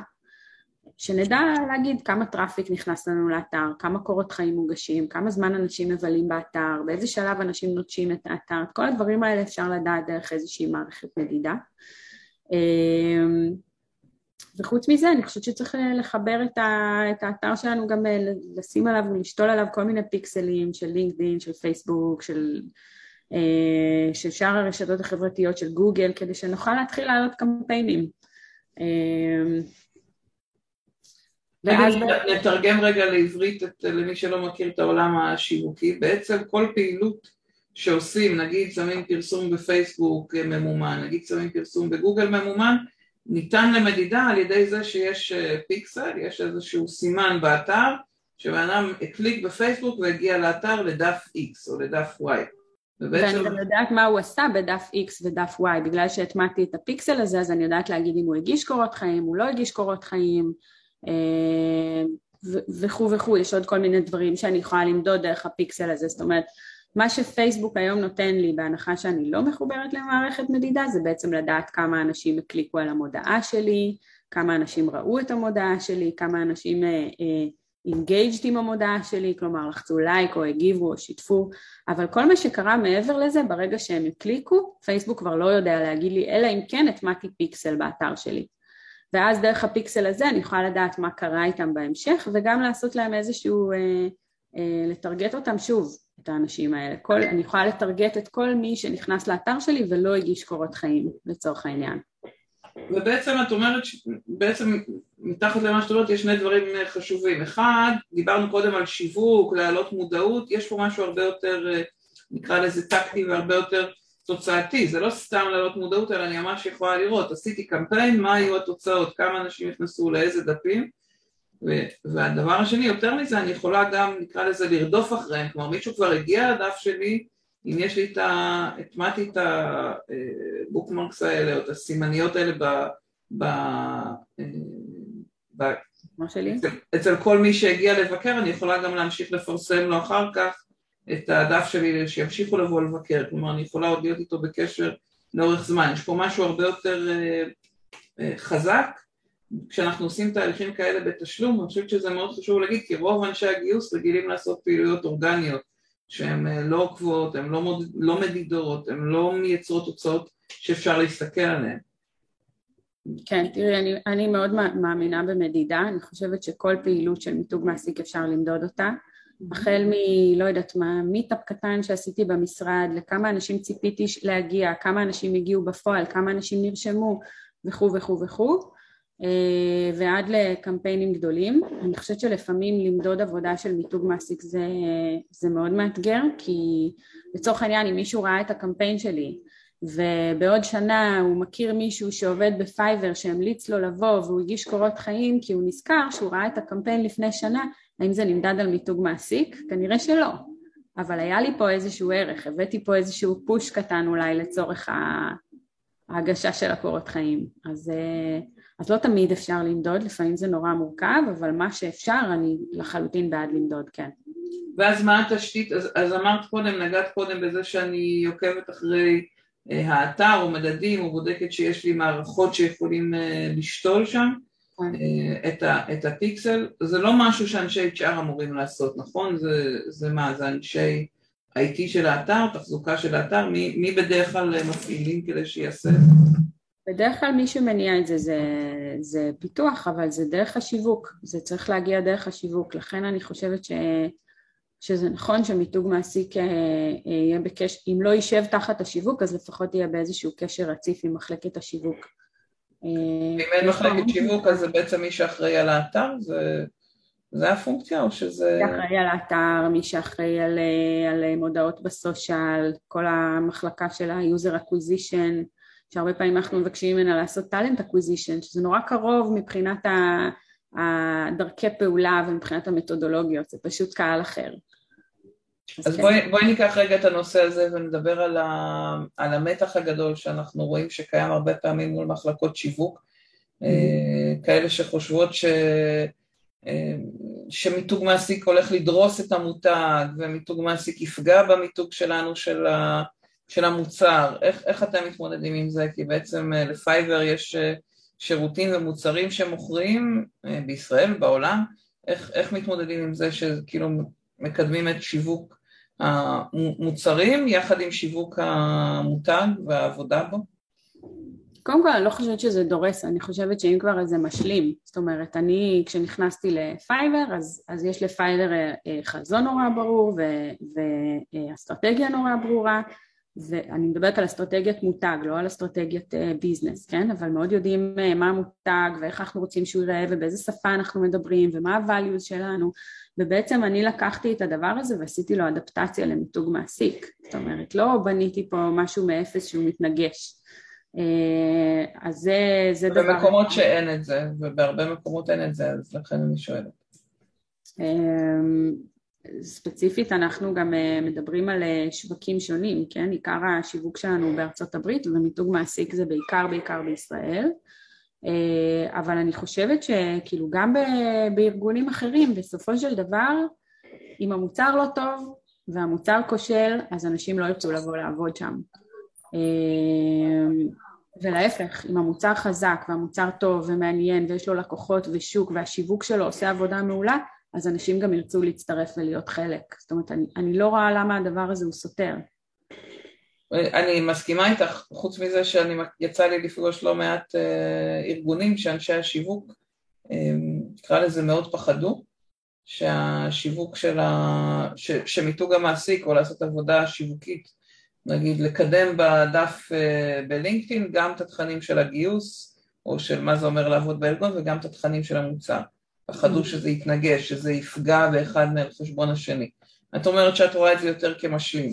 שנדע להגיד כמה traffic נכנס לנו לאתר, כמה קורות חיים מוגשים, כמה זמן אנשים מבלים באתר, באיזה שלב אנשים נוטשים את האתר, את כל הדברים האלה אפשר לדעת דרך איזושהי מערכת מדידה. אמ, וחוץ מזה אני חושבת שצריך לחבר את, ה, את האתר שלנו גם אה, לשים עליו ולשתול עליו כל מיני פיקסלים של לינקדאין, של פייסבוק, של, אה, של שאר הרשתות החברתיות של גוגל, כדי שנוכל להתחיל לעלות קמפיינים. ואז... נתרגם רגע לעברית את, למי שלא מכיר את העולם השיווקי, בעצם כל פעילות שעושים, נגיד שמים פרסום בפייסבוק ממומן, נגיד שמים פרסום בגוגל ממומן, ניתן למדידה על ידי זה שיש אה, פיקסל, יש איזשהו סימן באתר, שבן אדם הקליק בפייסבוק והגיע לאתר לדף X או לדף Y. ובעצם... ואני גם יודעת מה הוא עשה בדף X ודף Y, בגלל שהטמעתי את הפיקסל הזה, אז אני יודעת להגיד אם הוא הגיש קורות חיים, הוא לא הגיש קורות חיים, וכו' וכו', יש עוד כל מיני דברים שאני יכולה למדוד דרך הפיקסל הזה, זאת אומרת מה שפייסבוק היום נותן לי בהנחה שאני לא מחוברת למערכת מדידה זה בעצם לדעת כמה אנשים הקליקו על המודעה שלי, כמה אנשים ראו את המודעה שלי, כמה אנשים engaged uh, עם המודעה שלי, כלומר לחצו לייק או הגיבו או שיתפו, אבל כל מה שקרה מעבר לזה, ברגע שהם הקליקו, פייסבוק כבר לא יודע להגיד לי, אלא אם כן הטמעתי פיקסל באתר שלי. ואז דרך הפיקסל הזה אני יכולה לדעת מה קרה איתם בהמשך וגם לעשות להם איזשהו, אה, אה, לטרגט אותם שוב, את האנשים האלה. כל, אני יכולה לטרגט את כל מי שנכנס לאתר שלי ולא הגיש קורות חיים לצורך העניין. ובעצם את אומרת, בעצם מתחת למה שאת אומרת יש שני דברים חשובים. אחד, דיברנו קודם על שיווק, להעלות מודעות, יש פה משהו הרבה יותר, אה, נקרא לזה טקטי והרבה יותר תוצאתי, זה לא סתם להעלות מודעות, אלא אני ממש יכולה לראות, עשיתי קמפיין, מה היו התוצאות, כמה אנשים נכנסו לאיזה דפים, והדבר השני, יותר מזה, אני יכולה גם, נקרא לזה, לרדוף אחריהם, כלומר מישהו כבר הגיע לדף שלי, אם יש לי את ה... הטמעתי את הבוקמרקס האלה, או את הסימניות האלה ב... ב... ב... מה שלי? אצל, אצל כל מי שהגיע לבקר, אני יכולה גם להמשיך לפרסם לו אחר כך את הדף שלי, שימשיכו לבוא לבקר, כלומר אני יכולה עוד להיות איתו בקשר לאורך זמן, יש פה משהו הרבה יותר אה, אה, חזק. כשאנחנו עושים תהליכים כאלה בתשלום, אני חושבת שזה מאוד חשוב להגיד, כי רוב אנשי הגיוס רגילים לעשות פעילויות אורגניות, שהן אה, לא עוקבות, הן לא, מוד... לא מדידות, הן לא מייצרות תוצאות שאפשר להסתכל עליהן. כן, תראי, אני, אני מאוד מאמינה במדידה, אני חושבת שכל פעילות של מיתוג מעסיק אפשר למדוד אותה, החל מ... לא יודעת מה, meetup קטן שעשיתי במשרד, לכמה אנשים ציפיתי להגיע, כמה אנשים הגיעו בפועל, כמה אנשים נרשמו וכו' וכו' וכו', אה, ועד לקמפיינים גדולים. אני חושבת שלפעמים למדוד עבודה של מיתוג מעסיק זה, זה מאוד מאתגר, כי לצורך העניין אם מישהו ראה את הקמפיין שלי ובעוד שנה הוא מכיר מישהו שעובד בפייבר שהמליץ לו לבוא והוא הגיש קורות חיים כי הוא נזכר שהוא ראה את הקמפיין לפני שנה, האם זה נמדד על מיתוג מעסיק? כנראה שלא. אבל היה לי פה איזשהו ערך, הבאתי פה איזשהו פוש קטן אולי לצורך ההגשה של הקורות חיים. אז, אה, אז לא תמיד אפשר למדוד, לפעמים זה נורא מורכב, אבל מה שאפשר אני לחלוטין בעד למדוד, כן. ואז מה התשתית, אז, אז אמרת קודם, נגעת קודם בזה שאני עוקבת אחרי אה, האתר או מדדים או בודקת שיש לי מערכות שיכולים אה, לשתול שם את, ה, את הפיקסל, זה לא משהו שאנשי HR אמורים לעשות, נכון? זה, זה מה, זה אנשי IT של האתר, תחזוקה של האתר, מי, מי בדרך כלל מפעילים כדי שיעשה? בדרך כלל מי שמניע את זה, זה זה פיתוח, אבל זה דרך השיווק, זה צריך להגיע דרך השיווק, לכן אני חושבת ש... שזה נכון שמיתוג מעסיק אה, אה, יהיה בקשר, אם לא יישב תחת השיווק אז לפחות יהיה באיזשהו קשר רציף עם מחלקת השיווק. אה, אם אין מחלקת שיווק אז זה בעצם מי שאחראי על האתר? זה, זה הפונקציה או שזה... מי שאחראי על האתר, מי שאחראי על, על מודעות בסושיאל, כל המחלקה של ה-user acquisition, שהרבה פעמים אנחנו מבקשים ממנה לעשות talent acquisition, שזה נורא קרוב מבחינת ה... הדרכי פעולה ומבחינת המתודולוגיות, זה פשוט קהל אחר. אז, אז כן. בואי, בואי ניקח רגע את הנושא הזה ונדבר על, ה, על המתח הגדול שאנחנו רואים שקיים הרבה פעמים מול מחלקות שיווק, mm-hmm. כאלה שחושבות ש, אה, שמיתוג מעסיק הולך לדרוס את המותג ומיתוג מעסיק יפגע במיתוג שלנו של, ה, של המוצר, איך, איך אתם מתמודדים עם זה? כי בעצם אה, לפייבר יש שירותים ומוצרים שמוכרים בישראל, בעולם, איך, איך מתמודדים עם זה שכאילו מקדמים את שיווק המוצרים יחד עם שיווק המותג והעבודה בו? קודם כל אני לא חושבת שזה דורס, אני חושבת שאם כבר זה משלים, זאת אומרת אני כשנכנסתי לפייבר אז, אז יש לפייבר אה, אה, חזון נורא ברור ואסטרטגיה נורא ברורה ואני מדברת על אסטרטגיית מותג, לא על אסטרטגיית business, כן? אבל מאוד יודעים מה המותג ואיך אנחנו רוצים שהוא ייראה ובאיזה שפה אנחנו מדברים ומה ה-values שלנו ובעצם אני לקחתי את הדבר הזה ועשיתי לו אדפטציה למיתוג מעסיק, זאת אומרת לא בניתי פה משהו מאפס שהוא מתנגש אה, אז זה, זה דבר... במקומות שאין את זה, ובהרבה מקומות אין את זה, אז לכן אני שואלת. אמ, ספציפית אנחנו גם אה, מדברים על אה, שווקים שונים, כן? עיקר השיווק שלנו בארצות הברית ומיתוג מעסיק זה בעיקר בעיקר בישראל אה, אבל אני חושבת שכאילו גם בארגונים אחרים בסופו של דבר אם המוצר לא טוב והמוצר כושל אז אנשים לא ירצו לבוא לעבוד שם ולהפך, אם המוצר חזק והמוצר טוב ומעניין ויש לו לקוחות ושוק והשיווק שלו עושה עבודה מעולה אז אנשים גם ירצו להצטרף ולהיות חלק. זאת אומרת, אני, אני לא רואה למה הדבר הזה הוא סותר. אני מסכימה איתך, חוץ מזה שאני יצא לי לפגוש לא מעט אה, ארגונים שאנשי השיווק, אה, נקרא לזה מאוד פחדו, שהשיווק של ה... ש, שמיתוג המעסיק או לעשות עבודה שיווקית, נגיד לקדם בדף אה, בלינקדאין גם את התכנים של הגיוס, או של מה זה אומר לעבוד בארגון וגם את התכנים של המוצר. פחדו שזה יתנגש, שזה יפגע באחד מעל חשבון השני. את אומרת שאת רואה את זה יותר כמשלים.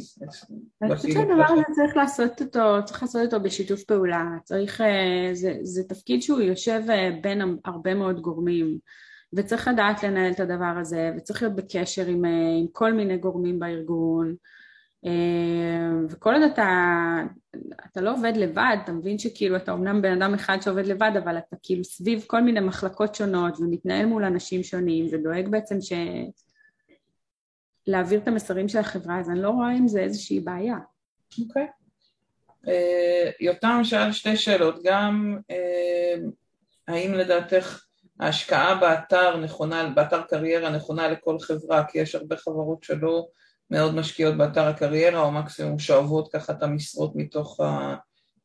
אני חושבת שהדבר הזה צריך לעשות אותו, צריך לעשות אותו בשיתוף פעולה, צריך, אה, זה, זה תפקיד שהוא יושב אה, בין הרבה מאוד גורמים, וצריך לדעת לנהל את הדבר הזה, וצריך להיות בקשר עם, עם כל מיני גורמים בארגון, וכל עוד אתה, אתה לא עובד לבד, אתה מבין שכאילו אתה אומנם בן אדם אחד שעובד לבד, אבל אתה כאילו סביב כל מיני מחלקות שונות ומתנהל מול אנשים שונים ודואג בעצם ש... להעביר את המסרים של החברה, אז אני לא רואה עם זה איזושהי בעיה. אוקיי. Okay. אה, יותם שאל שתי שאלות, גם אה, האם לדעתך ההשקעה באתר נכונה, באתר קריירה נכונה לכל חברה, כי יש הרבה חברות שלא מאוד משקיעות באתר הקריירה, או מקסימום שואבות ככה את המשרות מתוך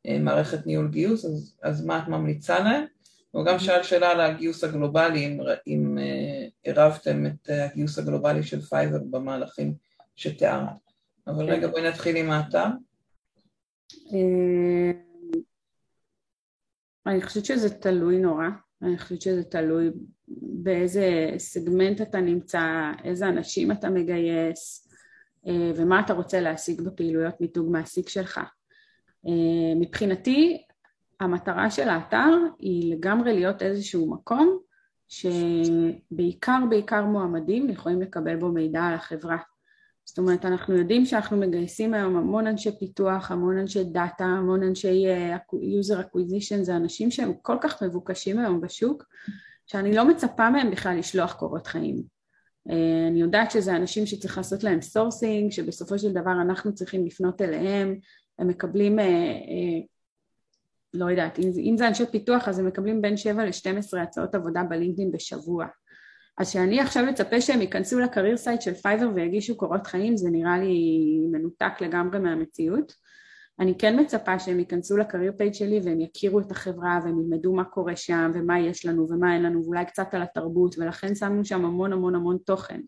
המערכת ניהול גיוס, אז, אז מה את ממליצה להם? הוא גם שאל שאלה על הגיוס הגלובלי, אם, אם uh, עירבתם את הגיוס הגלובלי של פייבר במהלכים שתיארת. אבל כן. רגע בואי נתחיל עם האתר. אה, אני חושבת שזה תלוי נורא, אני חושבת שזה תלוי באיזה סגמנט אתה נמצא, איזה אנשים אתה מגייס אה, ומה אתה רוצה להשיג בפעילויות מיתוג מעסיק שלך. מבחינתי המטרה של האתר היא לגמרי להיות איזשהו מקום שבעיקר בעיקר מועמדים יכולים לקבל בו מידע על החברה. זאת אומרת, אנחנו יודעים שאנחנו מגייסים היום המון אנשי פיתוח, המון אנשי דאטה, המון אנשי אה, user acquisition, זה אנשים שהם כל כך מבוקשים היום בשוק, שאני לא מצפה מהם בכלל לשלוח קורות חיים. אה, אני יודעת שזה אנשים שצריך לעשות להם sourcing, שבסופו של דבר אנחנו צריכים לפנות אליהם, הם מקבלים אה, לא יודעת, אם, אם זה אנשי פיתוח אז הם מקבלים בין 7 ל-12 הצעות עבודה בלינקדאין בשבוע. אז שאני עכשיו מצפה שהם ייכנסו ל career site של פייבר ויגישו קורות חיים זה נראה לי מנותק לגמרי מהמציאות. אני כן מצפה שהם ייכנסו ל career page שלי והם יכירו את החברה והם ילמדו מה קורה שם ומה יש לנו ומה אין לנו ואולי קצת על התרבות ולכן שמנו שם המון המון המון תוכן.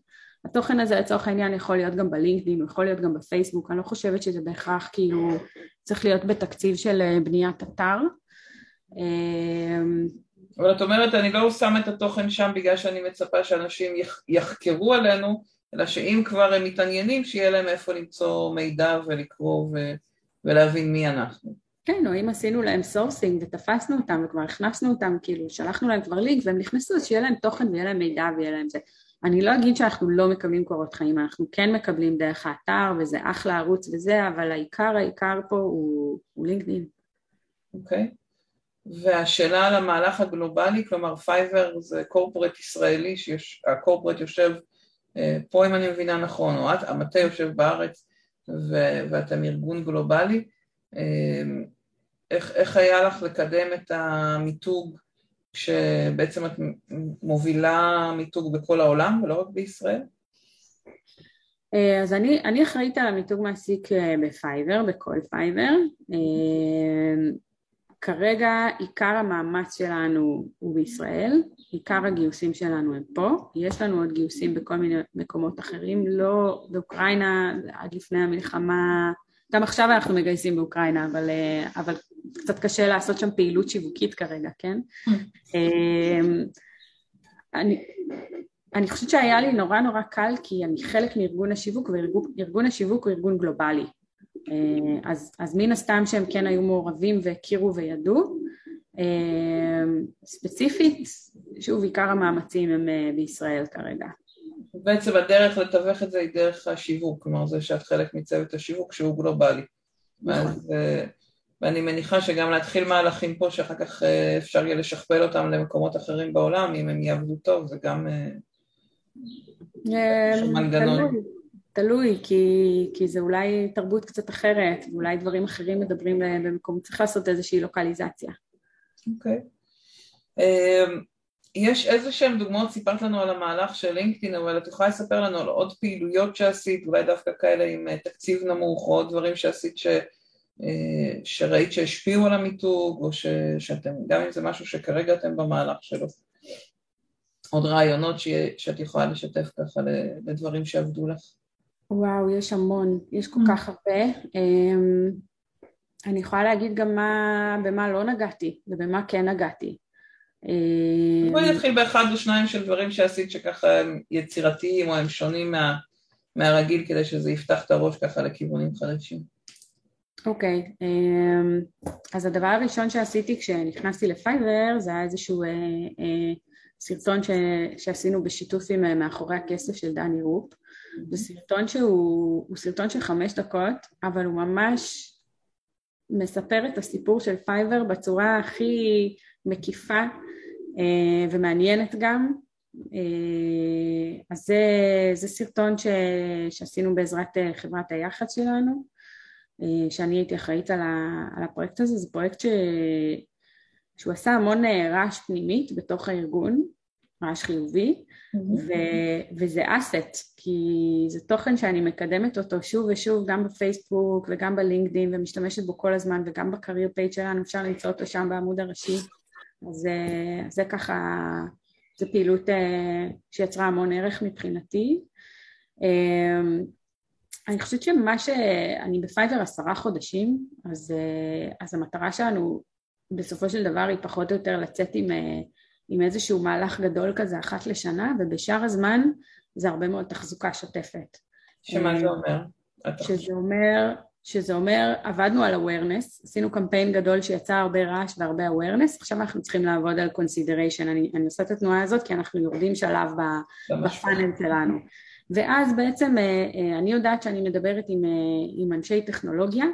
התוכן הזה לצורך העניין יכול להיות גם בלינקדאין, יכול להיות גם בפייסבוק, אני לא חושבת שזה בהכרח כאילו צריך להיות בתקציב של אה, בניית אתר. אמ, אבל את אומרת אני לא שם את התוכן שם בגלל שאני מצפה שאנשים יחקרו עלינו, אלא שאם כבר הם מתעניינים שיהיה להם איפה למצוא מידע ולקרוא ו... ולהבין מי אנחנו. כן, או אם עשינו להם sourcing ותפסנו אותם וכבר הכנסנו אותם, כאילו שלחנו להם כבר לינק והם נכנסו אז שיהיה להם תוכן ויהיה להם מידע ויהיה להם זה. אני לא אגיד שאנחנו לא מקבלים קורות חיים, אנחנו כן מקבלים דרך האתר וזה אחלה ערוץ וזה, אבל העיקר העיקר פה הוא, הוא לינקדאין. אוקיי. Okay. והשאלה על המהלך הגלובלי, כלומר פייבר זה corporate ישראלי, שה corporate יושב אה, פה אם אני מבינה נכון, או את, המטה יושב בארץ ו- ואתם ארגון גלובלי. אה, איך, איך היה לך לקדם את המיתוג שבעצם את מובילה מיתוג בכל העולם ולא רק בישראל? אה, אז אני, אני אחראית על המיתוג מעסיק אה, בפייבר, בכל פייבר. אה, כרגע עיקר המאמץ שלנו הוא בישראל, עיקר הגיוסים שלנו הם פה, יש לנו עוד גיוסים בכל מיני מקומות אחרים, לא באוקראינה עד לפני המלחמה, גם עכשיו אנחנו מגייסים באוקראינה, אבל, אבל קצת קשה לעשות שם פעילות שיווקית כרגע, כן? אמ, אני, אני חושבת שהיה לי נורא נורא קל כי אני חלק מארגון השיווק וארגון השיווק הוא ארגון גלובלי אה, אז, אז מן הסתם שהם כן היו מעורבים והכירו וידעו אמ, ספציפית, שוב עיקר המאמצים הם אה, בישראל כרגע. בעצם הדרך לתווך את זה היא דרך השיווק, כלומר זה שאת חלק מצוות השיווק שהוא גלובלי. נכון. אז אה, ואני מניחה שגם להתחיל מהלכים פה שאחר כך אה, אפשר יהיה לשכפל אותם למקומות אחרים בעולם, אם הם יעבדו טוב, זה גם אה, מנגנון. תלוי כי, כי זה אולי תרבות קצת אחרת, ואולי דברים אחרים מדברים במקום, צריך לעשות איזושהי לוקליזציה. אוקיי. Okay. יש איזה שהן דוגמאות, סיפרת לנו על המהלך של לינקדאין, אבל את יכולה לספר לנו על עוד פעילויות שעשית, אולי דווקא כאלה עם תקציב נמוך, או עוד דברים שעשית ש... אה, שראית שהשפיעו על המיתוג, או ש, שאתם, גם אם זה משהו שכרגע אתם במהלך שלו. עוד רעיונות ש, שאת יכולה לשתף ככה לדברים שעבדו לך. וואו, יש המון, יש כל mm. כך הרבה. אמ, אני יכולה להגיד גם מה, במה לא נגעתי ובמה כן נגעתי. בואי נתחיל באחד או שניים של דברים שעשית שככה הם יצירתיים או הם שונים מה, מהרגיל כדי שזה יפתח את הראש ככה לכיוונים חדשים. אוקיי, okay, אמ, אז הדבר הראשון שעשיתי כשנכנסתי לפייבר זה היה איזשהו סרטון ש, שעשינו בשיתוף עם מאחורי הכסף של דני רופ. זה סרטון שהוא סרטון של חמש דקות, אבל הוא ממש מספר את הסיפור של פייבר בצורה הכי מקיפה אה, ומעניינת גם. אה, אז זה, זה סרטון ש, שעשינו בעזרת אה, חברת היח"צ שלנו, שאני הייתי אחראית על, ה, על הפרויקט הזה, זה פרויקט ש, שהוא עשה המון רעש פנימית בתוך הארגון, רעש חיובי, ו, וזה asset, כי זה תוכן שאני מקדמת אותו שוב ושוב גם בפייסבוק וגם בלינקדאין ומשתמשת בו כל הזמן וגם ב career page שלנו, אפשר למצוא אותו שם בעמוד הראשי, אז זה ככה, זו פעילות אה, שיצרה המון ערך מבחינתי. אמ, אני חושבת שמה ש... אני בפייבר עשרה חודשים, אז, אה, אז המטרה שלנו בסופו של דבר היא פחות או יותר לצאת עם אה, עם איזשהו מהלך גדול כזה אחת לשנה, ובשאר הזמן זה הרבה מאוד תחזוקה שוטפת. שמה זה אומר? שזה אומר, שזה אומר, עבדנו על awareness, עשינו קמפיין גדול שיצא הרבה רעש והרבה awareness, עכשיו אנחנו צריכים לעבוד על consideration, אני, אני עושה את התנועה הזאת כי אנחנו יורדים שלב בפאנל שלנו. ואז בעצם אה, אה, אני יודעת שאני מדברת עם, אה, עם אנשי טכנולוגיה,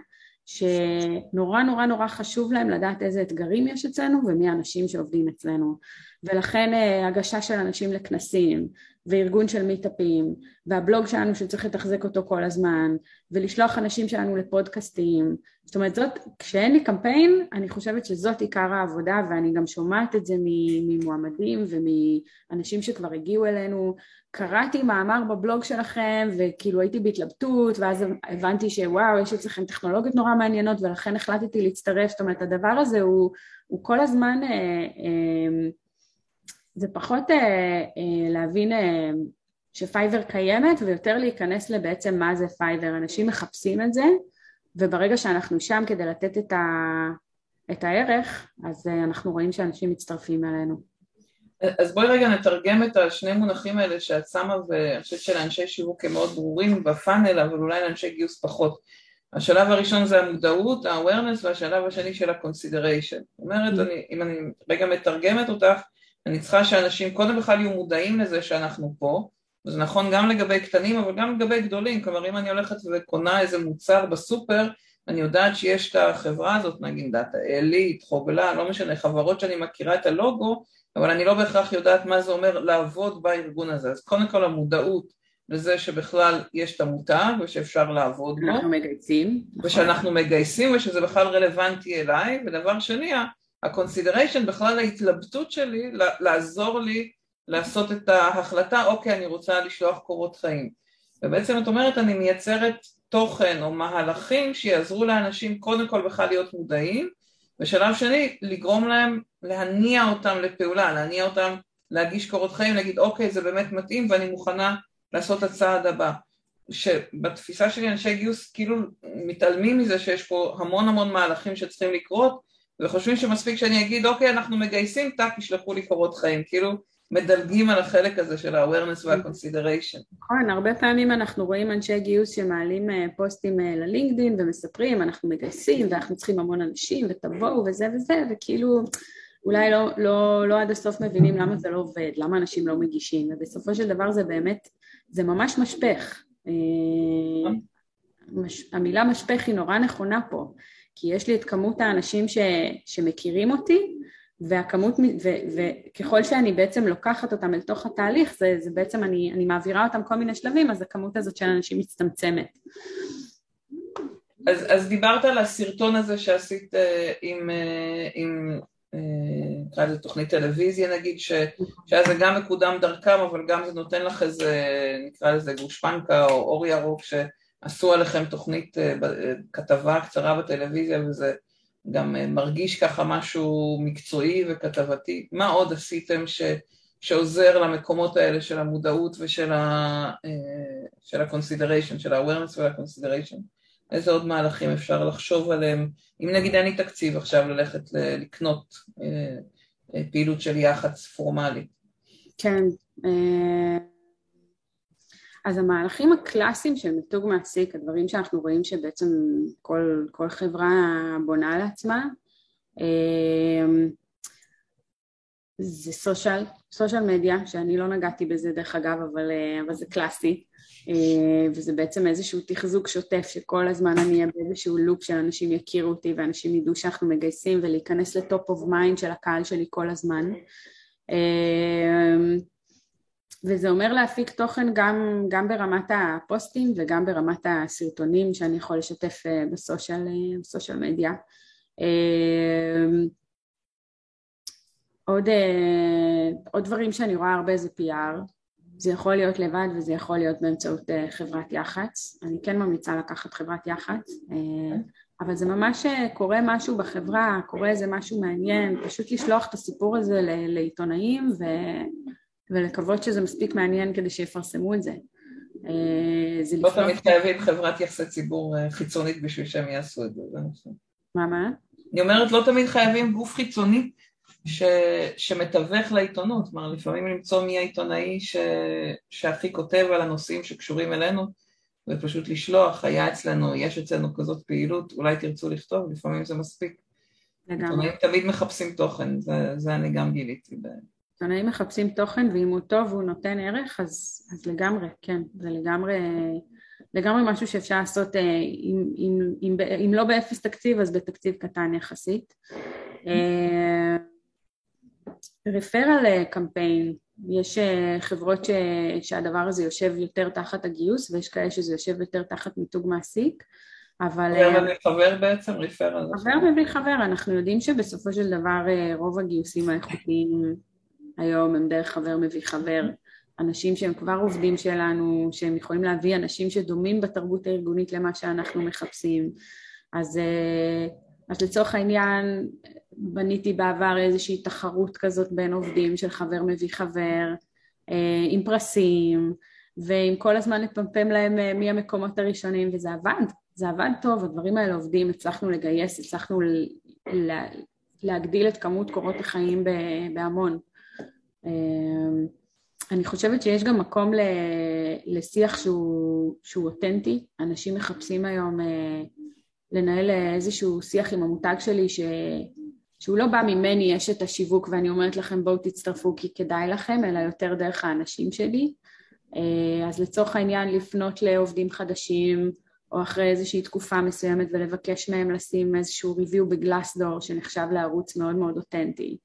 שנורא נורא נורא חשוב להם לדעת איזה אתגרים יש אצלנו ומי האנשים שעובדים אצלנו ולכן הגשה של אנשים לכנסים וארגון של מיטאפים והבלוג שלנו שצריך לתחזק אותו כל הזמן ולשלוח אנשים שלנו לפודקאסטים. זאת אומרת זאת, כשאין לי קמפיין אני חושבת שזאת עיקר העבודה ואני גם שומעת את זה ממועמדים ומאנשים שכבר הגיעו אלינו. קראתי מאמר בבלוג שלכם וכאילו הייתי בהתלבטות ואז הבנתי שוואו יש אצלכם טכנולוגיות נורא מעניינות ולכן החלטתי להצטרף. זאת אומרת הדבר הזה הוא, הוא כל הזמן אה, אה, זה פחות אה, אה, להבין אה, שפייבר קיימת ויותר להיכנס לבעצם מה זה פייבר אנשים מחפשים את זה וברגע שאנחנו שם כדי לתת את, ה, את הערך אז אה, אנחנו רואים שאנשים מצטרפים אלינו אז בואי רגע נתרגם את השני מונחים האלה שאת שמה ואני חושבת שלאנשי שיווק הם מאוד ברורים בפאנל אבל אולי לאנשי גיוס פחות. השלב הראשון זה המודעות, ה-awareness והשלב השני של ה-consideration. זאת אומרת, mm-hmm. אני, אם אני רגע מתרגמת אותך, אני צריכה שאנשים קודם בכלל יהיו מודעים לזה שאנחנו פה, וזה נכון גם לגבי קטנים אבל גם לגבי גדולים, כלומר אם אני הולכת וקונה איזה מוצר בסופר, אני יודעת שיש את החברה הזאת, נגיד דאטה עילית, חוגלה, לא משנה, חברות שאני מכירה את הלוגו, אבל אני לא בהכרח יודעת מה זה אומר לעבוד בארגון הזה. אז קודם כל המודעות לזה שבכלל יש את המותג ושאפשר לעבוד בו. אנחנו מגייסים. ושאנחנו מגייסים ושזה בכלל רלוונטי אליי, ודבר שני, ה-consideration, בכלל ההתלבטות שלי לעזור לי לעשות את ההחלטה, אוקיי, אני רוצה לשלוח קורות חיים. ובעצם את אומרת, אני מייצרת תוכן או מהלכים שיעזרו לאנשים קודם כל בכלל להיות מודעים, ושלב שני, לגרום להם, להניע אותם לפעולה, להניע אותם להגיש קורות חיים, להגיד אוקיי זה באמת מתאים ואני מוכנה לעשות את הצעד הבא. שבתפיסה שלי אנשי גיוס כאילו מתעלמים מזה שיש פה המון המון מהלכים שצריכים לקרות וחושבים שמספיק שאני אגיד אוקיי אנחנו מגייסים, טאק ישלחו לי קורות חיים, כאילו מדלגים על החלק הזה של ה-awareness וה-consideration. נכון, הרבה פעמים אנחנו רואים אנשי גיוס שמעלים אה, פוסטים אה, ללינקדין ומספרים אנחנו מגייסים ואנחנו צריכים המון אנשים ותבואו וזה וזה וכאילו אולי לא, לא, לא עד הסוף מבינים למה זה לא עובד, למה אנשים לא מגישים ובסופו של דבר זה באמת, זה ממש משפך. אה, המילה משפך היא נורא נכונה פה כי יש לי את כמות האנשים ש, שמכירים אותי והכמות, ו, וככל שאני בעצם לוקחת אותם אל תוך התהליך, זה, זה בעצם אני, אני מעבירה אותם כל מיני שלבים, אז הכמות הזאת של אנשים מצטמצמת. אז, אז דיברת על הסרטון הזה שעשית uh, עם, uh, עם אה, נקרא לזה תוכנית טלוויזיה נגיד, ש, שאז זה גם מקודם דרכם, אבל גם זה נותן לך איזה, נקרא לזה גושפנקה או אור ירוק, שעשו עליכם תוכנית, כתבה קצרה בטלוויזיה, וזה גם אה, מרגיש ככה משהו מקצועי וכתבתי. מה עוד עשיתם ש, שעוזר למקומות האלה של המודעות ושל אה, ה-consideration, של ה-awareness וה-consideration? איזה עוד מהלכים אפשר לחשוב עליהם? אם נגיד אין לי תקציב עכשיו ללכת לקנות אה, פעילות של יח"צ פורמלית. כן. אז המהלכים הקלאסיים של מיתוג מעסיק, הדברים שאנחנו רואים שבעצם כל, כל חברה בונה לעצמה, אמ, זה social, social media, שאני לא נגעתי בזה דרך אגב, אבל, אבל זה קלאסי, וזה בעצם איזשהו תחזוק שוטף שכל הזמן אני אהיה באיזשהו loop שאנשים יכירו אותי ואנשים ידעו שאנחנו מגייסים ולהיכנס ל top of mind של הקהל שלי כל הזמן. וזה אומר להפיק תוכן גם, גם ברמת הפוסטים וגם ברמת הסרטונים שאני יכול לשתף אה, בסושיאל, אה, בסושיאל מדיה. אה, עוד, עוד דברים שאני רואה הרבה זה PR, זה יכול להיות לבד וזה יכול להיות באמצעות חברת יח"צ, אני כן ממליצה לקחת חברת יח"צ, אבל זה ממש קורה משהו בחברה, קורה איזה משהו מעניין, פשוט לשלוח את הסיפור הזה לעיתונאים ו... ולקוות שזה מספיק מעניין כדי שיפרסמו את זה. אה, זה לא תמיד חייבים חברת יחסי ציבור אה, חיצונית בשביל שהם יעשו את זה, זה נכון. מה, מה? אני אומרת, לא תמיד חייבים גוף חיצוני ש... שמתווך לעיתונות, כלומר לפעמים למצוא מי העיתונאי ש... שהכי כותב על הנושאים שקשורים אלינו ופשוט לשלוח, היה אצלנו, יש אצלנו כזאת פעילות, אולי תרצו לכתוב, לפעמים זה מספיק. לגמרי. עיתונאים תמיד מחפשים תוכן, זה, זה אני גם גיליתי. עיתונאים מחפשים תוכן ואם הוא טוב והוא נותן ערך אז, אז לגמרי, כן, זה לגמרי, לגמרי משהו שאפשר לעשות אה, אם, אם, אם, אם לא באפס תקציב אז בתקציב קטן יחסית. רפרל אה, קמפיין, יש אה, חברות ש, שהדבר הזה יושב יותר תחת הגיוס ויש כאלה שזה יושב יותר תחת מיתוג מעסיק אבל... חבר מביא חבר בעצם, רפרל. חבר מביא חבר, אנחנו יודעים שבסופו של דבר רוב הגיוסים האיכותיים היום הם דרך חבר מביא חבר, אנשים שהם כבר עובדים שלנו, שהם יכולים להביא אנשים שדומים בתרבות הארגונית למה שאנחנו מחפשים. אז, אה, אז לצורך העניין בניתי בעבר איזושהי תחרות כזאת בין עובדים של חבר מביא חבר, אה, עם פרסים, ועם כל הזמן לפמפם להם אה, מי המקומות הראשונים, וזה עבד, זה עבד טוב, הדברים האלה עובדים, הצלחנו לגייס, הצלחנו להגדיל את כמות קורות החיים בהמון. אמ, אני חושבת שיש גם מקום לשיח שהוא, שהוא אותנטי, אנשים מחפשים היום אה, לנהל איזשהו שיח עם המותג שלי ש, שהוא לא בא ממני, יש את השיווק ואני אומרת לכם בואו תצטרפו כי כדאי לכם, אלא יותר דרך האנשים שלי. אה, אז לצורך העניין לפנות לעובדים חדשים או אחרי איזושהי תקופה מסוימת ולבקש מהם לשים איזשהו ריוויו בגלאסדור שנחשב לערוץ מאוד מאוד אותנטי.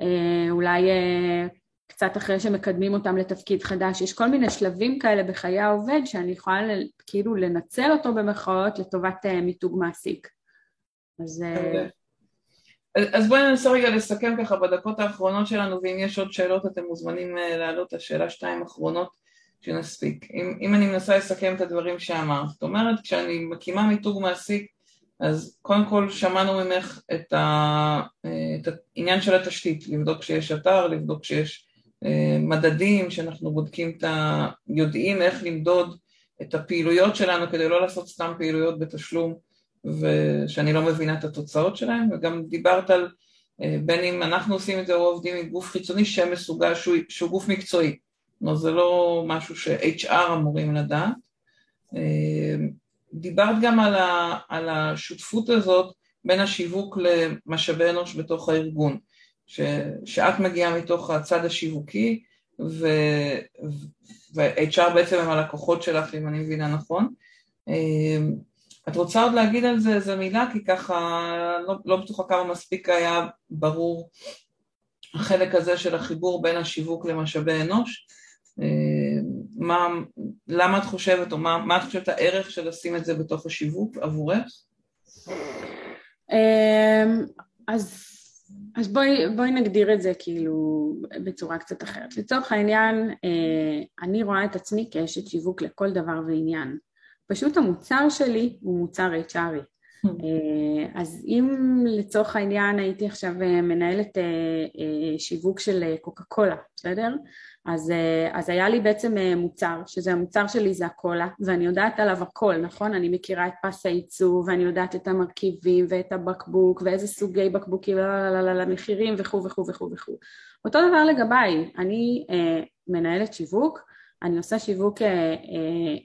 אה, אולי אה, קצת אחרי שמקדמים אותם לתפקיד חדש, יש כל מיני שלבים כאלה בחיי העובד שאני יכולה כאילו לנצל אותו במרכאות לטובת אה, מיתוג מעסיק. אז... אז בואי ננסה רגע לסכם ככה בדקות האחרונות שלנו ואם יש עוד שאלות אתם מוזמנים להעלות את השאלה שתיים אחרונות שנספיק. אם, אם אני מנסה לסכם את הדברים שאמרת, זאת אומרת כשאני מקימה מיתוג מעסיק אז קודם כל שמענו ממך את, ה, את העניין של התשתית, לבדוק שיש אתר, לבדוק שיש אה, מדדים, שאנחנו בודקים את ה... יודעים איך למדוד את הפעילויות שלנו כדי לא לעשות סתם פעילויות בתשלום ושאני לא מבינה את התוצאות שלהם, וגם דיברת על אה, בין אם אנחנו עושים את זה או עובדים עם גוף חיצוני שמסוגל, שהוא, שהוא גוף מקצועי, כלומר זה לא משהו ש-HR אמורים לדעת. אה, דיברת גם על, ה, על השותפות הזאת בין השיווק למשאבי אנוש בתוך הארגון, ש, שאת מגיעה מתוך הצד השיווקי ו-HR בעצם הם הלקוחות שלך, אם אני מבינה נכון. אמ, את רוצה עוד להגיד על זה איזה מילה? כי ככה לא, לא בטוחה כמה מספיק היה ברור החלק הזה של החיבור בין השיווק למשאבי אנוש. אמ, מה, למה את חושבת, או מה, מה את חושבת הערך של לשים את זה בתוך השיווק עבורך? אמ, אז, אז בואי, בואי נגדיר את זה כאילו בצורה קצת אחרת. לצורך העניין, אה, אני רואה את עצמי כאשת שיווק לכל דבר ועניין. פשוט המוצר שלי הוא מוצר HRי. אה, אז אם לצורך העניין הייתי עכשיו אה, מנהלת שיווק של קוקה קולה, בסדר? אז, אה, אז היה לי בעצם אה, מוצר, שזה המוצר שלי זה הקולה, ואני יודעת עליו הכל, נכון? אני מכירה את פס הייצוא, ואני יודעת את המרכיבים, ואת הבקבוק, ואיזה סוגי בקבוקים, למחירים וכו' וכו' וכו' וכו'. אותו דבר לגביי, אני אה, מנהלת שיווק, אני עושה שיווק אה, אה,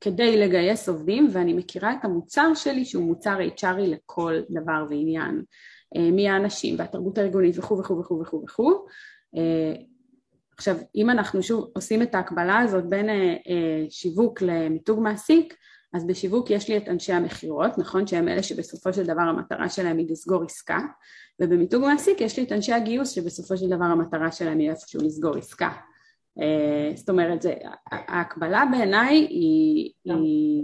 כדי לגייס עובדים, ואני מכירה את המוצר שלי שהוא מוצר HRי לכל דבר ועניין. אה, מי האנשים והתרבות הארגונית וכו' וכו' וכו' וכו' וכו'. עכשיו, אם אנחנו שוב עושים את ההקבלה הזאת בין שיווק למיתוג מעסיק, אז בשיווק יש לי את אנשי המכירות, נכון? שהם אלה שבסופו של דבר המטרה שלהם היא לסגור עסקה, ובמיתוג מעסיק יש לי את אנשי הגיוס שבסופו של דבר המטרה שלהם היא איפשהו לסגור עסקה. אה, זאת אומרת, זה, ההקבלה בעיניי היא, היא,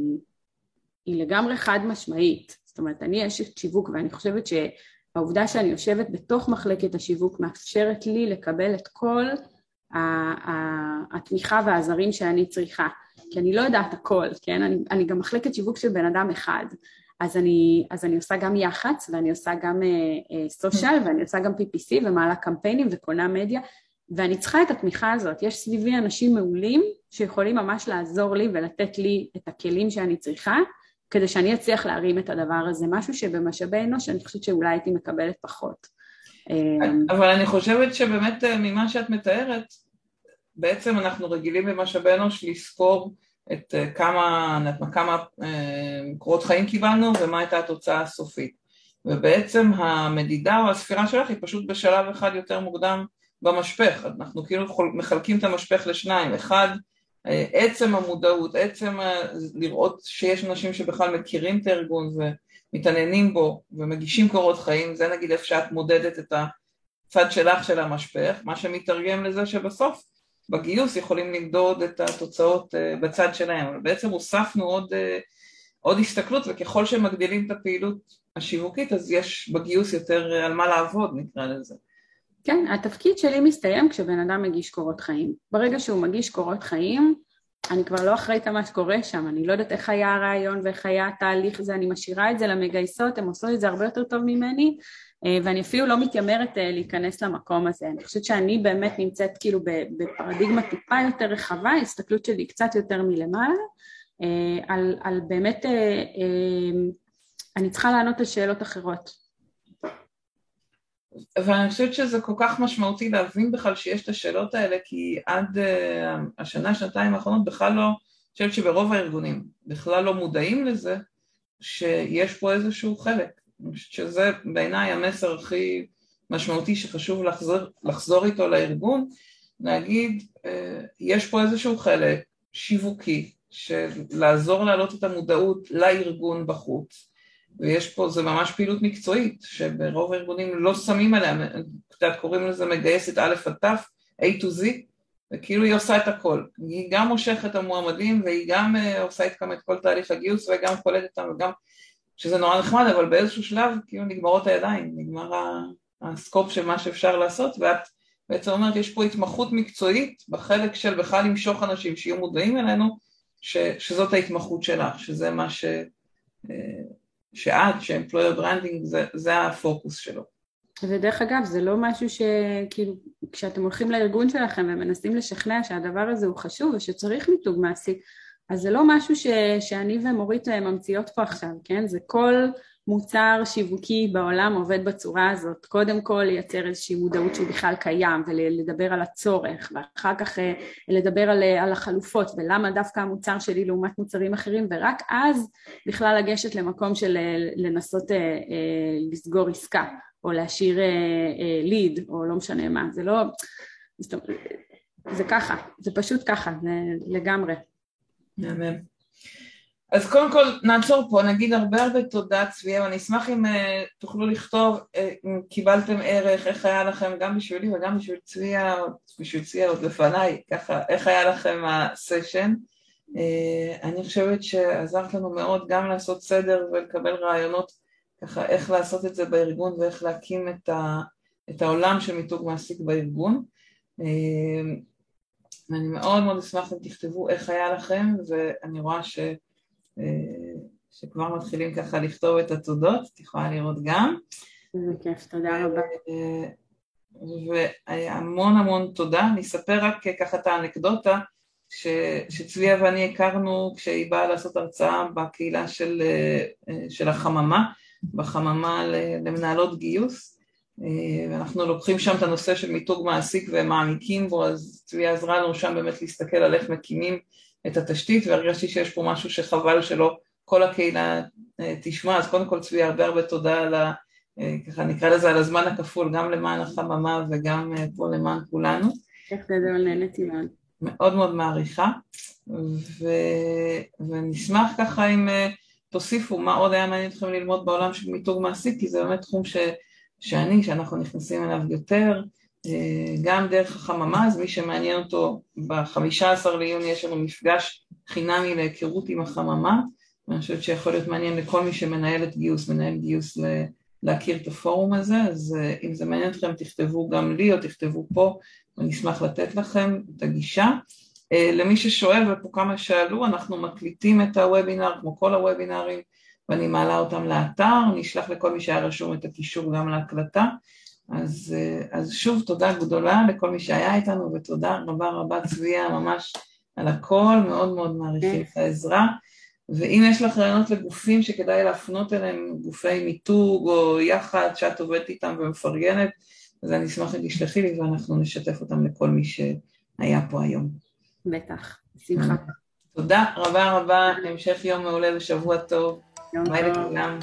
היא לגמרי חד משמעית. זאת אומרת, אני אשת שיווק ואני חושבת שהעובדה שאני יושבת בתוך מחלקת השיווק מאפשרת לי לקבל את כל התמיכה והעזרים שאני צריכה. כי אני לא יודעת הכל, כן? אני, אני גם מחלקת שיווק של בן אדם אחד. אז אני, אז אני עושה גם יח"צ ואני עושה גם סושיאל uh, uh, ואני עושה גם PPC ומעלה קמפיינים וקונה מדיה ואני צריכה את התמיכה הזאת. יש סביבי אנשים מעולים שיכולים ממש לעזור לי ולתת לי את הכלים שאני צריכה כדי שאני אצליח להרים את הדבר הזה, משהו שבמשאבי אנוש אני חושבת שאולי הייתי מקבלת פחות. אבל אני חושבת שבאמת אה, ממה שאת מתארת, בעצם אנחנו רגילים במשאבי אנוש לספור את אה, כמה, כמה אה, קורות חיים קיבלנו ומה הייתה התוצאה הסופית. ובעצם המדידה או הספירה שלך היא פשוט בשלב אחד יותר מוקדם במשפך. אנחנו כאילו מחלקים את המשפך לשניים. אחד, אה, עצם המודעות, עצם לראות שיש אנשים שבכלל מכירים את הארגון ומתעניינים בו ומגישים קורות חיים, זה נגיד איפה שאת מודדת את הצד שלך של המשפך, מה שמתרגם לזה שבסוף בגיוס יכולים למדוד את התוצאות אה, בצד שלהם, אבל בעצם הוספנו עוד, אה, עוד הסתכלות וככל שמגדילים את הפעילות השיווקית אז יש בגיוס יותר אה, על מה לעבוד נקרא לזה. כן, התפקיד שלי מסתיים כשבן אדם מגיש קורות חיים. ברגע שהוא מגיש קורות חיים, אני כבר לא אחראית על מה שקורה שם, אני לא יודעת איך היה הרעיון ואיך היה התהליך הזה, אני משאירה את זה למגייסות, הן עושות את זה הרבה יותר טוב ממני, אה, ואני אפילו לא מתיימרת אה, להיכנס למקום הזה. אני חושבת שאני באמת נמצאת כאילו בפרדיגמה טיפה יותר רחבה, הסתכלות שלי קצת יותר מלמעלה, אה, על, על באמת, אני צריכה לענות על שאלות אחרות. ואני חושבת שזה כל כך משמעותי להבין בכלל שיש את השאלות האלה, כי עד השנה, שנתיים האחרונות בכלל לא, אני חושבת שברוב הארגונים בכלל לא מודעים לזה שיש פה איזשהו חלק. אני חושבת שזה בעיניי המסר הכי משמעותי שחשוב לחזור, לחזור איתו לארגון, להגיד אה, יש פה איזשהו חלק שיווקי של לעזור להעלות את המודעות לארגון בחוץ ויש פה, זה ממש פעילות מקצועית שברוב הארגונים לא שמים עליה, יודעת קוראים לזה מגייסת א' עד ת', A to Z וכאילו היא עושה את הכל, היא גם מושכת את המועמדים והיא גם אה, עושה איתם את כל תהליך הגיוס וגם קולטת אותם וגם שזה נורא נחמד, אבל באיזשהו שלב כאילו נגמרות הידיים, נגמר הסקופ של מה שאפשר לעשות, ואת בעצם אומרת יש פה התמחות מקצועית בחלק של בכלל למשוך אנשים שיהיו מודעים אלינו, ש, שזאת ההתמחות שלך, שזה מה ש... שאת, ש employer branding זה, זה הפוקוס שלו. ודרך אגב, זה לא משהו שכאילו, כשאתם הולכים לארגון שלכם ומנסים לשכנע שהדבר הזה הוא חשוב ושצריך מיתוג מעסיק, אז זה לא משהו ש, שאני ומורית אה, ממציאות פה עכשיו, כן? זה כל מוצר שיווקי בעולם עובד בצורה הזאת. קודם כל לייצר איזושהי מודעות שהוא בכלל קיים ולדבר על הצורך, ואחר כך אה, לדבר על, אה, על החלופות ולמה דווקא המוצר שלי לעומת מוצרים אחרים, ורק אז בכלל לגשת למקום של לנסות לסגור עסקה, או להשאיר ליד, או לא משנה מה. זה לא... זה ככה, זה פשוט ככה, זה לגמרי. מהמם. אז קודם כל נעצור פה, נגיד הרבה הרבה תודה צביה, ואני אשמח אם uh, תוכלו לכתוב uh, אם קיבלתם ערך, איך היה לכם, גם בשבילי וגם בשביל צביה, בשביל צביה עוד לפניי, ככה, איך היה לכם הסשן. Uh, אני חושבת שעזרת לנו מאוד גם לעשות סדר ולקבל רעיונות ככה איך לעשות את זה בארגון ואיך להקים את, ה, את העולם של מיתוג מעסיק בארגון. Uh, ואני מאוד מאוד אשמח אם תכתבו איך היה לכם, ואני רואה ש, שכבר מתחילים ככה לכתוב את התודות, את יכולה לראות גם. איזה כיף, תודה רבה. אה, והמון המון תודה. אני אספר רק ככה את האנקדוטה, ש, שצביה ואני הכרנו כשהיא באה לעשות הרצאה בקהילה של, אה, של החממה, בחממה למנהלות גיוס. אה, ואנחנו לוקחים שם את הנושא של מיתוג מעסיק ומעמיקים בו, אז צבי עזרה לנו שם באמת להסתכל על איך מקימים את התשתית, והרגשתי שיש פה משהו שחבל שלא כל הקהילה אה, תשמע, אז קודם כל צבי הרבה הרבה תודה על ככה נקרא לזה על הזמן הכפול, גם למען החממה וגם פה למען כולנו. איך גדול, נהניתי מאוד. מאוד מאוד מעריכה, ו... ונשמח ככה אם תוסיפו מה עוד היה מעניין אתכם ללמוד בעולם של מיתוג מעשי, כי זה באמת תחום ש... שאני, שאנחנו נכנסים אליו יותר, אה, גם דרך החממה, אז מי שמעניין אותו, ב-15 ליוני יש לנו מפגש חינמי להיכרות עם החממה, ואני חושבת שיכול להיות מעניין לכל מי שמנהל את גיוס, מנהל גיוס להכיר את הפורום הזה, אז אה, אם זה מעניין אתכם תכתבו גם לי או תכתבו פה, ואני אשמח לתת לכם את הגישה. אה, למי ששואל, ופה כמה שאלו, אנחנו מקליטים את הוובינר כמו כל הוובינרים ואני מעלה אותם לאתר, נשלח לכל מי שהיה רשום את הקישור גם להקלטה. אז, אה, אז שוב תודה גדולה לכל מי שהיה איתנו ותודה רבה רבה צביה ממש על הכל, מאוד מאוד מעריכים את העזרה. ואם יש לך רעיונות לגופים שכדאי להפנות אליהם, גופי מיתוג או יחד שאת עובדת איתם ומפרגנת, אז אני אשמח אם תשלחי לי ואנחנו נשתף אותם לכל מי שהיה פה היום. בטח, בשמחה. תודה רבה רבה, המשך יום מעולה ושבוע טוב. ביי לכולם.